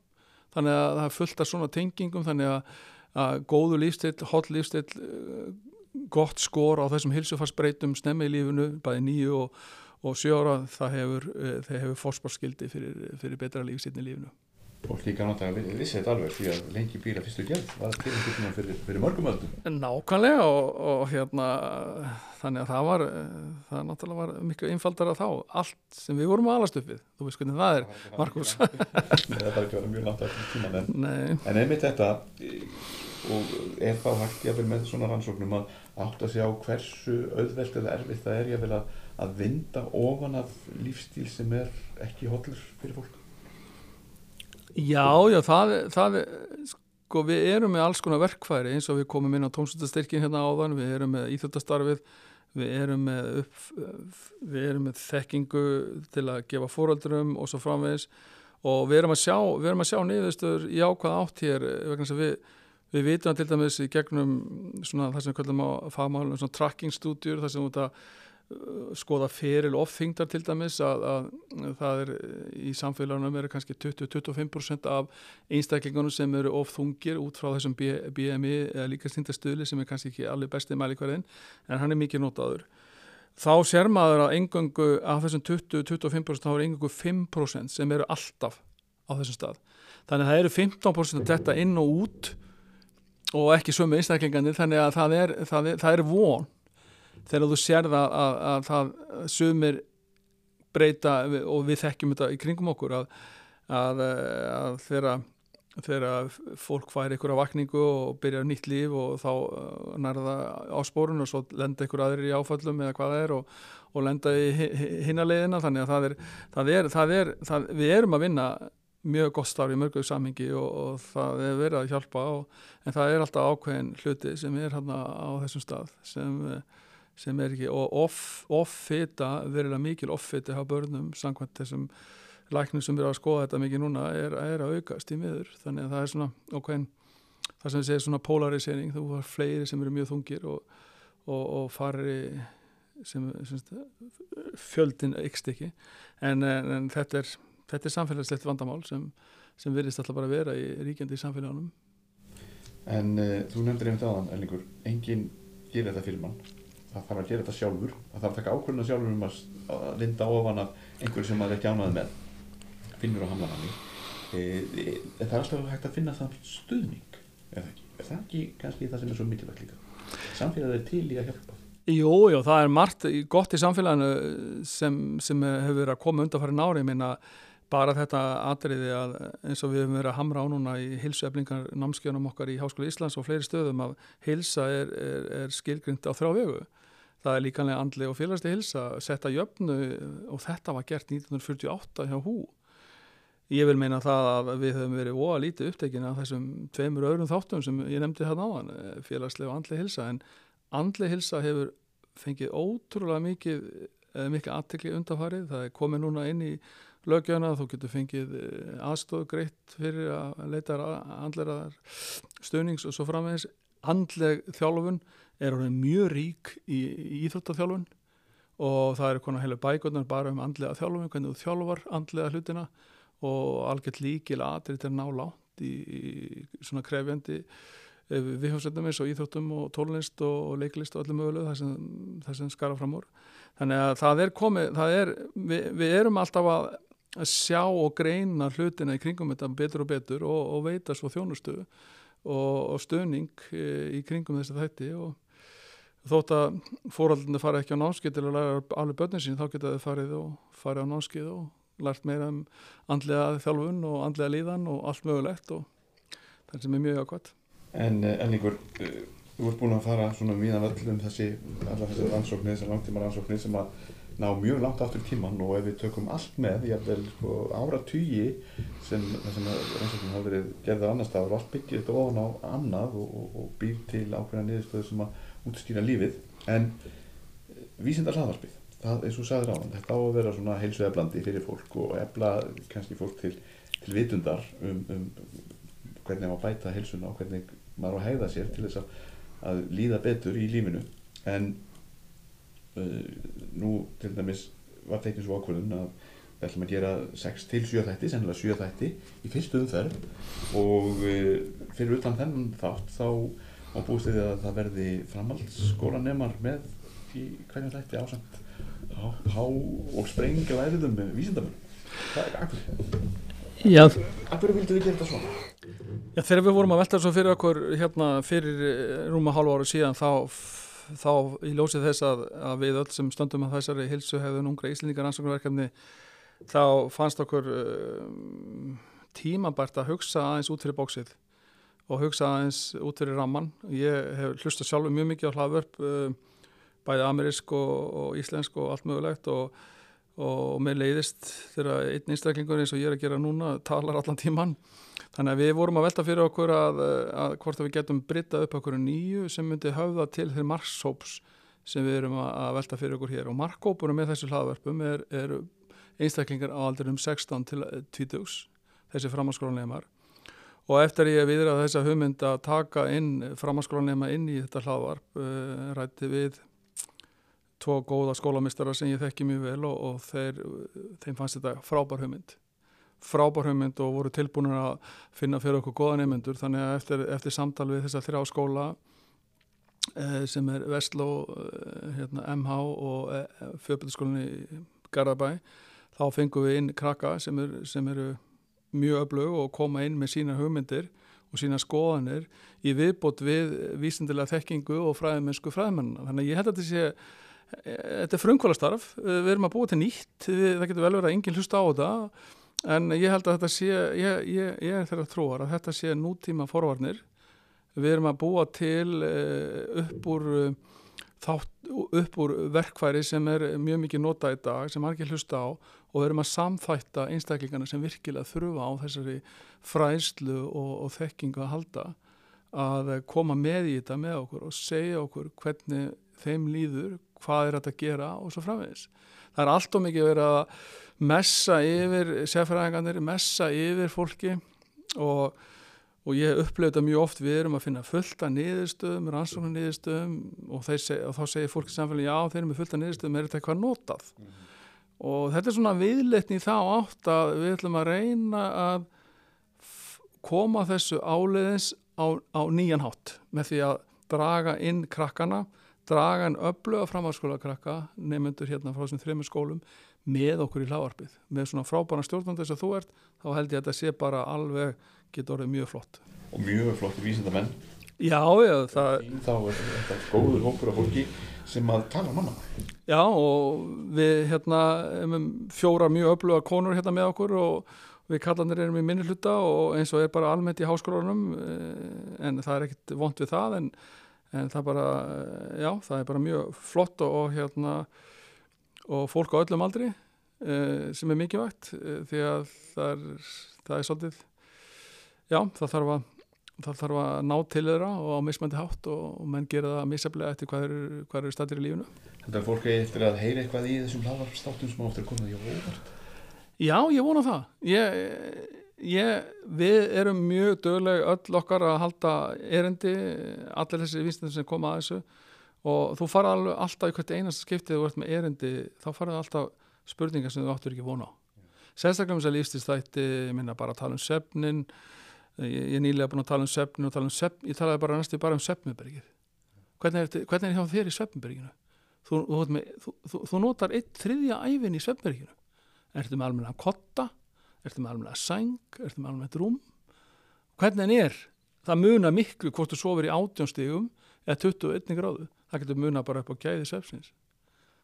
þannig að það er fullt af svona tengingum þannig að, að góðu lífstill, holl lífstill uh, gott skor á þessum hilsufarsbreytum snemmi í lífinu, bæði nýju og, og sjóra, það hefur, uh, hefur fórspárskildi fyrir, fyrir betra lífstilni í lífinu fólk líka náttúrulega vissi þetta alveg því að lengi bíla fyrstu gerð var til einhvern veginn fyrir, fyrir mörgum öldum. Nákvæmlega og, og hérna þannig að það var það náttúrulega var miklu einfaldara þá. Allt sem við vorum að alast upp við þú veist hvernig það er, Markus Það er ekki verið mjög langt. Aftur tíman en, en einmitt þetta og er þá hægt jáfnvel með svona rannsóknum að átt að sjá hversu auðvelt eða erfitt það er jáfnvel að, að vinda ofan af lífstíl sem er ekki hotlur fyrir fólk Já, já, það, það sko við erum með alls konar verkfæri eins og við komum inn á tómsundastyrkin hérna áðan, við erum með íþjóttastarfið, við erum með, upp, við erum með þekkingu til að gefa fóröldurum og svo framvegis. Og við erum að sjá, við erum að sjá niðurstöður í ákvað átt hér vegna sem við, við vitum að til dæmis í gegnum svona það sem við kallum á fagmálum svona tracking stúdjur þar sem við þetta skoða feril ofþingdar til dæmis að, að, að það er í samfélagunum eru kannski 20-25% af einstaklingunum sem eru ofþungir út frá þessum BMI eða líkastýndastöðli sem er kannski ekki allir bestið mælikvarðin en hann er mikið notaður. Þá sér maður að engangu af þessum 20-25% þá er engangu 5% sem eru alltaf á þessum stað. Þannig að það eru 15% þetta inn og út og ekki sömu einstaklinganir þannig að það er, það er, það er von þegar þú sérða að, að, að það sumir breyta og við þekkjum þetta í kringum okkur að, að þegar, fólk fær einhverja vakningu og byrjar nýtt líf og þá nærða á spórun og svo lenda einhver aðrir í áfallum eða hvað það er og, og lenda í hinnalegina þannig að það er, það er, það er við erum að vinna mjög gott starf í mörguðu samhengi og, og það er verið að hjálpa og, en það er alltaf ákveðin hluti sem er hérna á þessum stað sem sem er ekki, og offita off verilega mikil offita á börnum samkvæmt þessum læknum sem eru að skoða þetta mikið núna er, er að aukast í miður, þannig að það er svona okkur, það sem segir svona polarisering, þú har fleiri sem eru mjög þungir og, og, og fari sem, sem fjöldin ykst ekki. En, en þetta er, er samfélagslegt vandamál sem, sem virðist alltaf bara að vera í ríkjandi í samfélagunum En uh, þú nefndir einmitt aðan, Ellingur enginn gerir þetta fyrir mann það þarf að gera þetta sjálfur það þarf að taka ákvörðuna sjálfur um að, linda ofan af einhverju sem maður ekki ánaði með. Finnur og hamla hann e, e, það er alltaf hægt að finna það stuðning það ekki, er það ekki kannski það sem er svo mikilvægt líka? Samfélagið er til í að hjálpa. Jú, jú, það er margt gott í samfélaginu sem, sem hefur verið að koma undan farin ári minna bara þetta atriði að eins og við höfum verið að hamra á núna í hilsueflingar námskjönum okkar í Háskóla Íslands og fleiri stöðum að hilsa er, er, er skilgrind á þrjá vegu það er líkanlega andli og félagslega hilsa setta jöfnu og þetta var gert 1948 hjá hú. Ég vil meina það að við höfum verið óa lítið upptekina af þessum tveimur öðrum þáttum sem ég nefndi hérna á hann félagslega og andli hilsa en andli hilsa hefur fengið ótrúlega mikið mikið aðtekli undafarið, það er komið núna inn í lögjöna, þú getur fengið aðstóð greitt fyrir að leita andleiraðar stöðnings og svo framvegis. Andleg þjálfun er orðin mjög rík í, í íþróttaþjálfun og það eru konar heilu bækundar bara um andlega þjálfun, hvernig þú þjálfar andlega hlutina og algjört líkil aðrið til að ná látt í, í svona krefjandi eh, viðhjómsveitnum eins og íþróttum og tónlist og leiklist og öllum möguleg það sem, sem skara fram úr. Þannig að það er komið, það er, við, við erum alltaf að sjá og greina hlutina í kringum þetta betur og betur og, og veita svo þjónustöðu og, og stöning eh, í kringum þessi þætti og þótt að fóraldinu fara ekki á námskið til að læra alveg börnin sín þá geta þau farið og farið á námskið og lært meira um andlega þjálfun og andlega líðan og allt mögulegt og það sem er mjög ákvæmt En Elningur, eh, þú ert búin að fara svona mýðan öllum þessi allar þessi rannsóknir, þessi langtíma rannsóknir sem að ná mjög langt aftur tíman og ef við tökum allt með, ég hef vel sko, ára tugi sem þessum rannsóknum hafa verið gerðið annar staður og allt byggir þetta ofan á annað og, og, og býr til ákveðna niðurstöðu sem að útstýra lífið en eh, vísindar hlaðarpið, það er svo sagður á hann þetta á að vera svona heilsueflandi fyrir fólk og efla kannski fólk til, til vitundar um, um hvernig maður bæta heilsuna og hvernig maður á að hegða sér til þess að, að líða betur í lífinu. En uh, nú til dæmis var teknið svo ákvörðun að við ætlum að gera 6 til 7 þætti, sennilega 7 þætti í fyrstu umferð og uh, fyrir utan þennan þátt þá má búist við að það verði framhaldsskólanemar með í hverjum þætti ásamt há og sprengja læriðum með vísindamönnum. Hvað er akkur? Já. Akkur vildu við gera þetta svona? Já, þegar við vorum að velta svo fyrir okkur hérna fyrir rúma hálfa ára síðan þá, þá í ljósið þess að, að við öll sem stöndum að þessari hilsu hefðun ungra íslendingar ansóknarverkefni þá fannst okkur um, tímabært að hugsa aðeins út fyrir bóksið og hugsa aðeins út fyrir ramman. Ég hef hlusta sjálfur mjög mikið á hlaðvörp um, bæði amerísk og, og íslensk og allt mögulegt og, og mér leiðist þegar einn einstaklingur eins og ég er að gera núna talar allan tíman þannig að við vorum að velta fyrir okkur að, að hvort að við getum brittað upp okkur nýju sem myndi höfða til þeir markshóps sem við erum að velta fyrir okkur hér. Og markhópunum með þessu hlaðverpum er, er einstaklingar á aldurum 16 til 20 þessi framhanskólanleimar og eftir ég viðra þessa hugmynd að taka inn framhanskólanleima inn í þetta hlaðvarp uh, rætti við tvo góða skólamistara sem ég þekki mjög vel og, og þeir, þeim fannst þetta frábær hugmynd. Frábær hugmynd og voru tilbúin að finna fyrir okkur góða nefnendur þannig að eftir, eftir samtal við þessa þrjá skóla eh, sem er Vestló, eh, hérna, MH og eh, fjöldbyrðskólinni Garðabæ þá fengum við inn krakka sem, er, sem eru mjög öflug og koma inn með sína hugmyndir og sína skoðanir í viðbót við vísindilega þekkingu og fræðmennsku fræðmennina. Þannig að ég held að þetta sé þetta er frumkvælastarf, við erum að búa til nýtt, það getur vel verið að enginn hlusta á þetta en ég held að þetta sé, ég, ég, ég er þeirra trúar að þetta sé nútíma forvarnir, við erum að búa til eh, upp úr, þátt, upp úr verkfæri sem er mjög mikið nota í dag, sem ekki hlusta á og við erum að samþætta einstaklingarna sem virkilega þurfa á þessari fræslu og, og þekkingu að halda að koma með í þetta með okkur og segja okkur hvernig þeim líður, hvað er þetta að gera og svo framvegis. Það er allt og mikið verið að messa yfir sérfæðingarnir, messa yfir fólki og, og ég upplöfu þetta mjög oft við erum að finna fullta niðurstöðum, rannsóknar niðurstöðum og, seg, og þá segir fólki samfélagi já þeir eru með fullta niðurstöðum, er þetta eitthvað notað mm -hmm. og þetta er svona viðleitni þá átt að við ætlum að reyna að koma þessu áleiðins á, á nýjan hátt með því að draga inn krakkana draga en öfluga framhalskóla krakka nefnendur hérna frá þessum þrejum skólum með okkur í hláarpið með svona frábæna stjórnandi þess að þú ert þá held ég að þetta sé bara alveg getur orðið mjög flott. Og mjög flott vísindamenn. Já, já, það þá er þetta góður hópur af fólki sem að tala manna já og við hérna um fjóra mjög öfluga konur hérna með okkur og við kallanir erum í minni hluta og eins og er bara almennt í háskólanum eh, en það er ekkit vond við það en en það bara, já, það er bara mjög flott og, og hérna og fólk á öllum aldri eh, sem er mikilvægt eh, því að það er, það er svolítið já, það þarf að það þarf að ná til þeirra og á mismandi hátt og, menn gera það misaflega eftir hvað eru, hvað eru stættir í lífunu Þetta er fólki eftir að heyra eitthvað í þessum hlaðvarpstáttum sem áttur að koma því á óvart. Já, ég vona það. Ég Ég, við erum mjög dögleg öll okkar að halda erindi allir þessi vísnir sem koma að þessu og þú fara alveg alltaf í hvert einasta skiptið þú ert með erindi þá faraðu alltaf spurningar sem þú áttur ekki vona á. Sérstaklega um þess að lífstilstætti minna bara að tala um söfnin ég, ég nýlega búin að tala um söfnin og tala um söfn ég talaði bara næstu bara um söfnubyrgið hvernig er, er hjá þér í söfnubyrginu þú, þú, þú, þú notar eitt þriðja æfin í söfnubyrginu ertu með almenna kotta? Ertu með almenna sæng, ertu með almenna rúm? Hvernig er? Það muna miklu hvort þú sofir í átjónstígum eða 21 gráðu það getur muna bara upp á gæði söfsins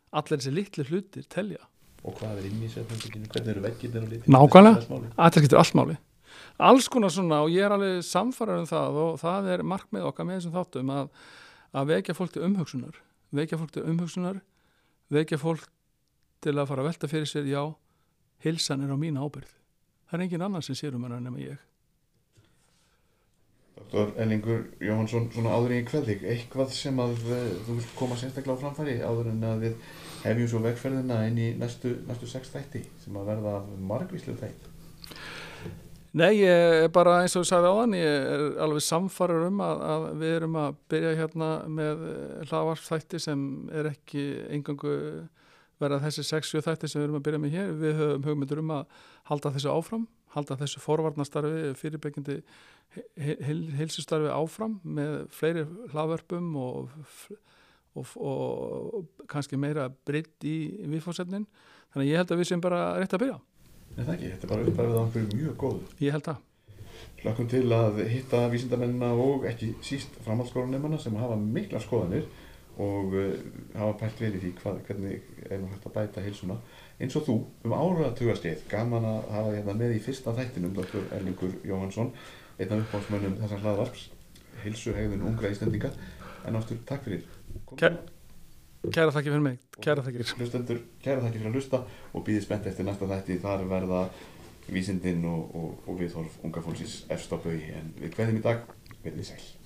allir þessi litli hlutir telja. Og hvað er inn í söfninginu, hvernig eru veggir nákvæmlega, allir getur allt máli. Alls konar svona og ég er alveg samfarað um það og það er markmið okkar með þessum þáttum að, að vekja fólk til umhugsunar. Vekja fólk til umhugsunar vekja fólk til að fara að velta fyrir sér já, hilsan er á mín ábyrð það er engin annan sem sér um hennar nema ég Dr. Ellingur Jóhansson svona áður í kveldík, eitthvað sem að uh, þú vil koma sérstaklega á framfæri áður en að við hefjum svo vegferðina inn í næstu, næstu sex þætti sem að verða margvíslu þætt Nei, ég er bara eins og ég sagði á hann, ég er alveg samfarið um að, að við erum að byrja hérna með hlaðvarpþætti sem er ekki engangu verða þessi 60 þætti sem við erum að byrja með hér. Við höfum hugmyndur um að halda þessu áfram, halda þessu forvarnastarfi, fyrirbyggjandi heilsustarfi áfram með fleiri hlaðvarpum og, og, og kannski meira breytt í viðfórsefnin. Þannig að ég held að við sem bara rétt að byrja. Nei það ekki, þetta er bara uppæfið á okkur mjög góð. Ég held það. Hlakkum til að hitta vísindamennina og ekki síst framhaldsskólanemana sem hafa mikla skoðanir og uh, hafa pælt í því hvað, hvernig er nú hægt að bæta heilsuna. Eins og þú, um áratugarskeið, gaman að hafa hérna með í fyrsta þættinum, Dr. Erlingur Jóhansson, einn af uppáhaldsmönnum þessar hlaðvarps, heilsuhegðun ungra ístendinga, en áttur takk fyrir. Kæra, kæra þakki fyrir mig, kæra þakki fyrir. Að hlusta og býðið spennt eftir næsta þætti, þar verða vísindin og, og, og viðhorf unga fólksins efst á bau, en við hverjum í dag, verðið sæl.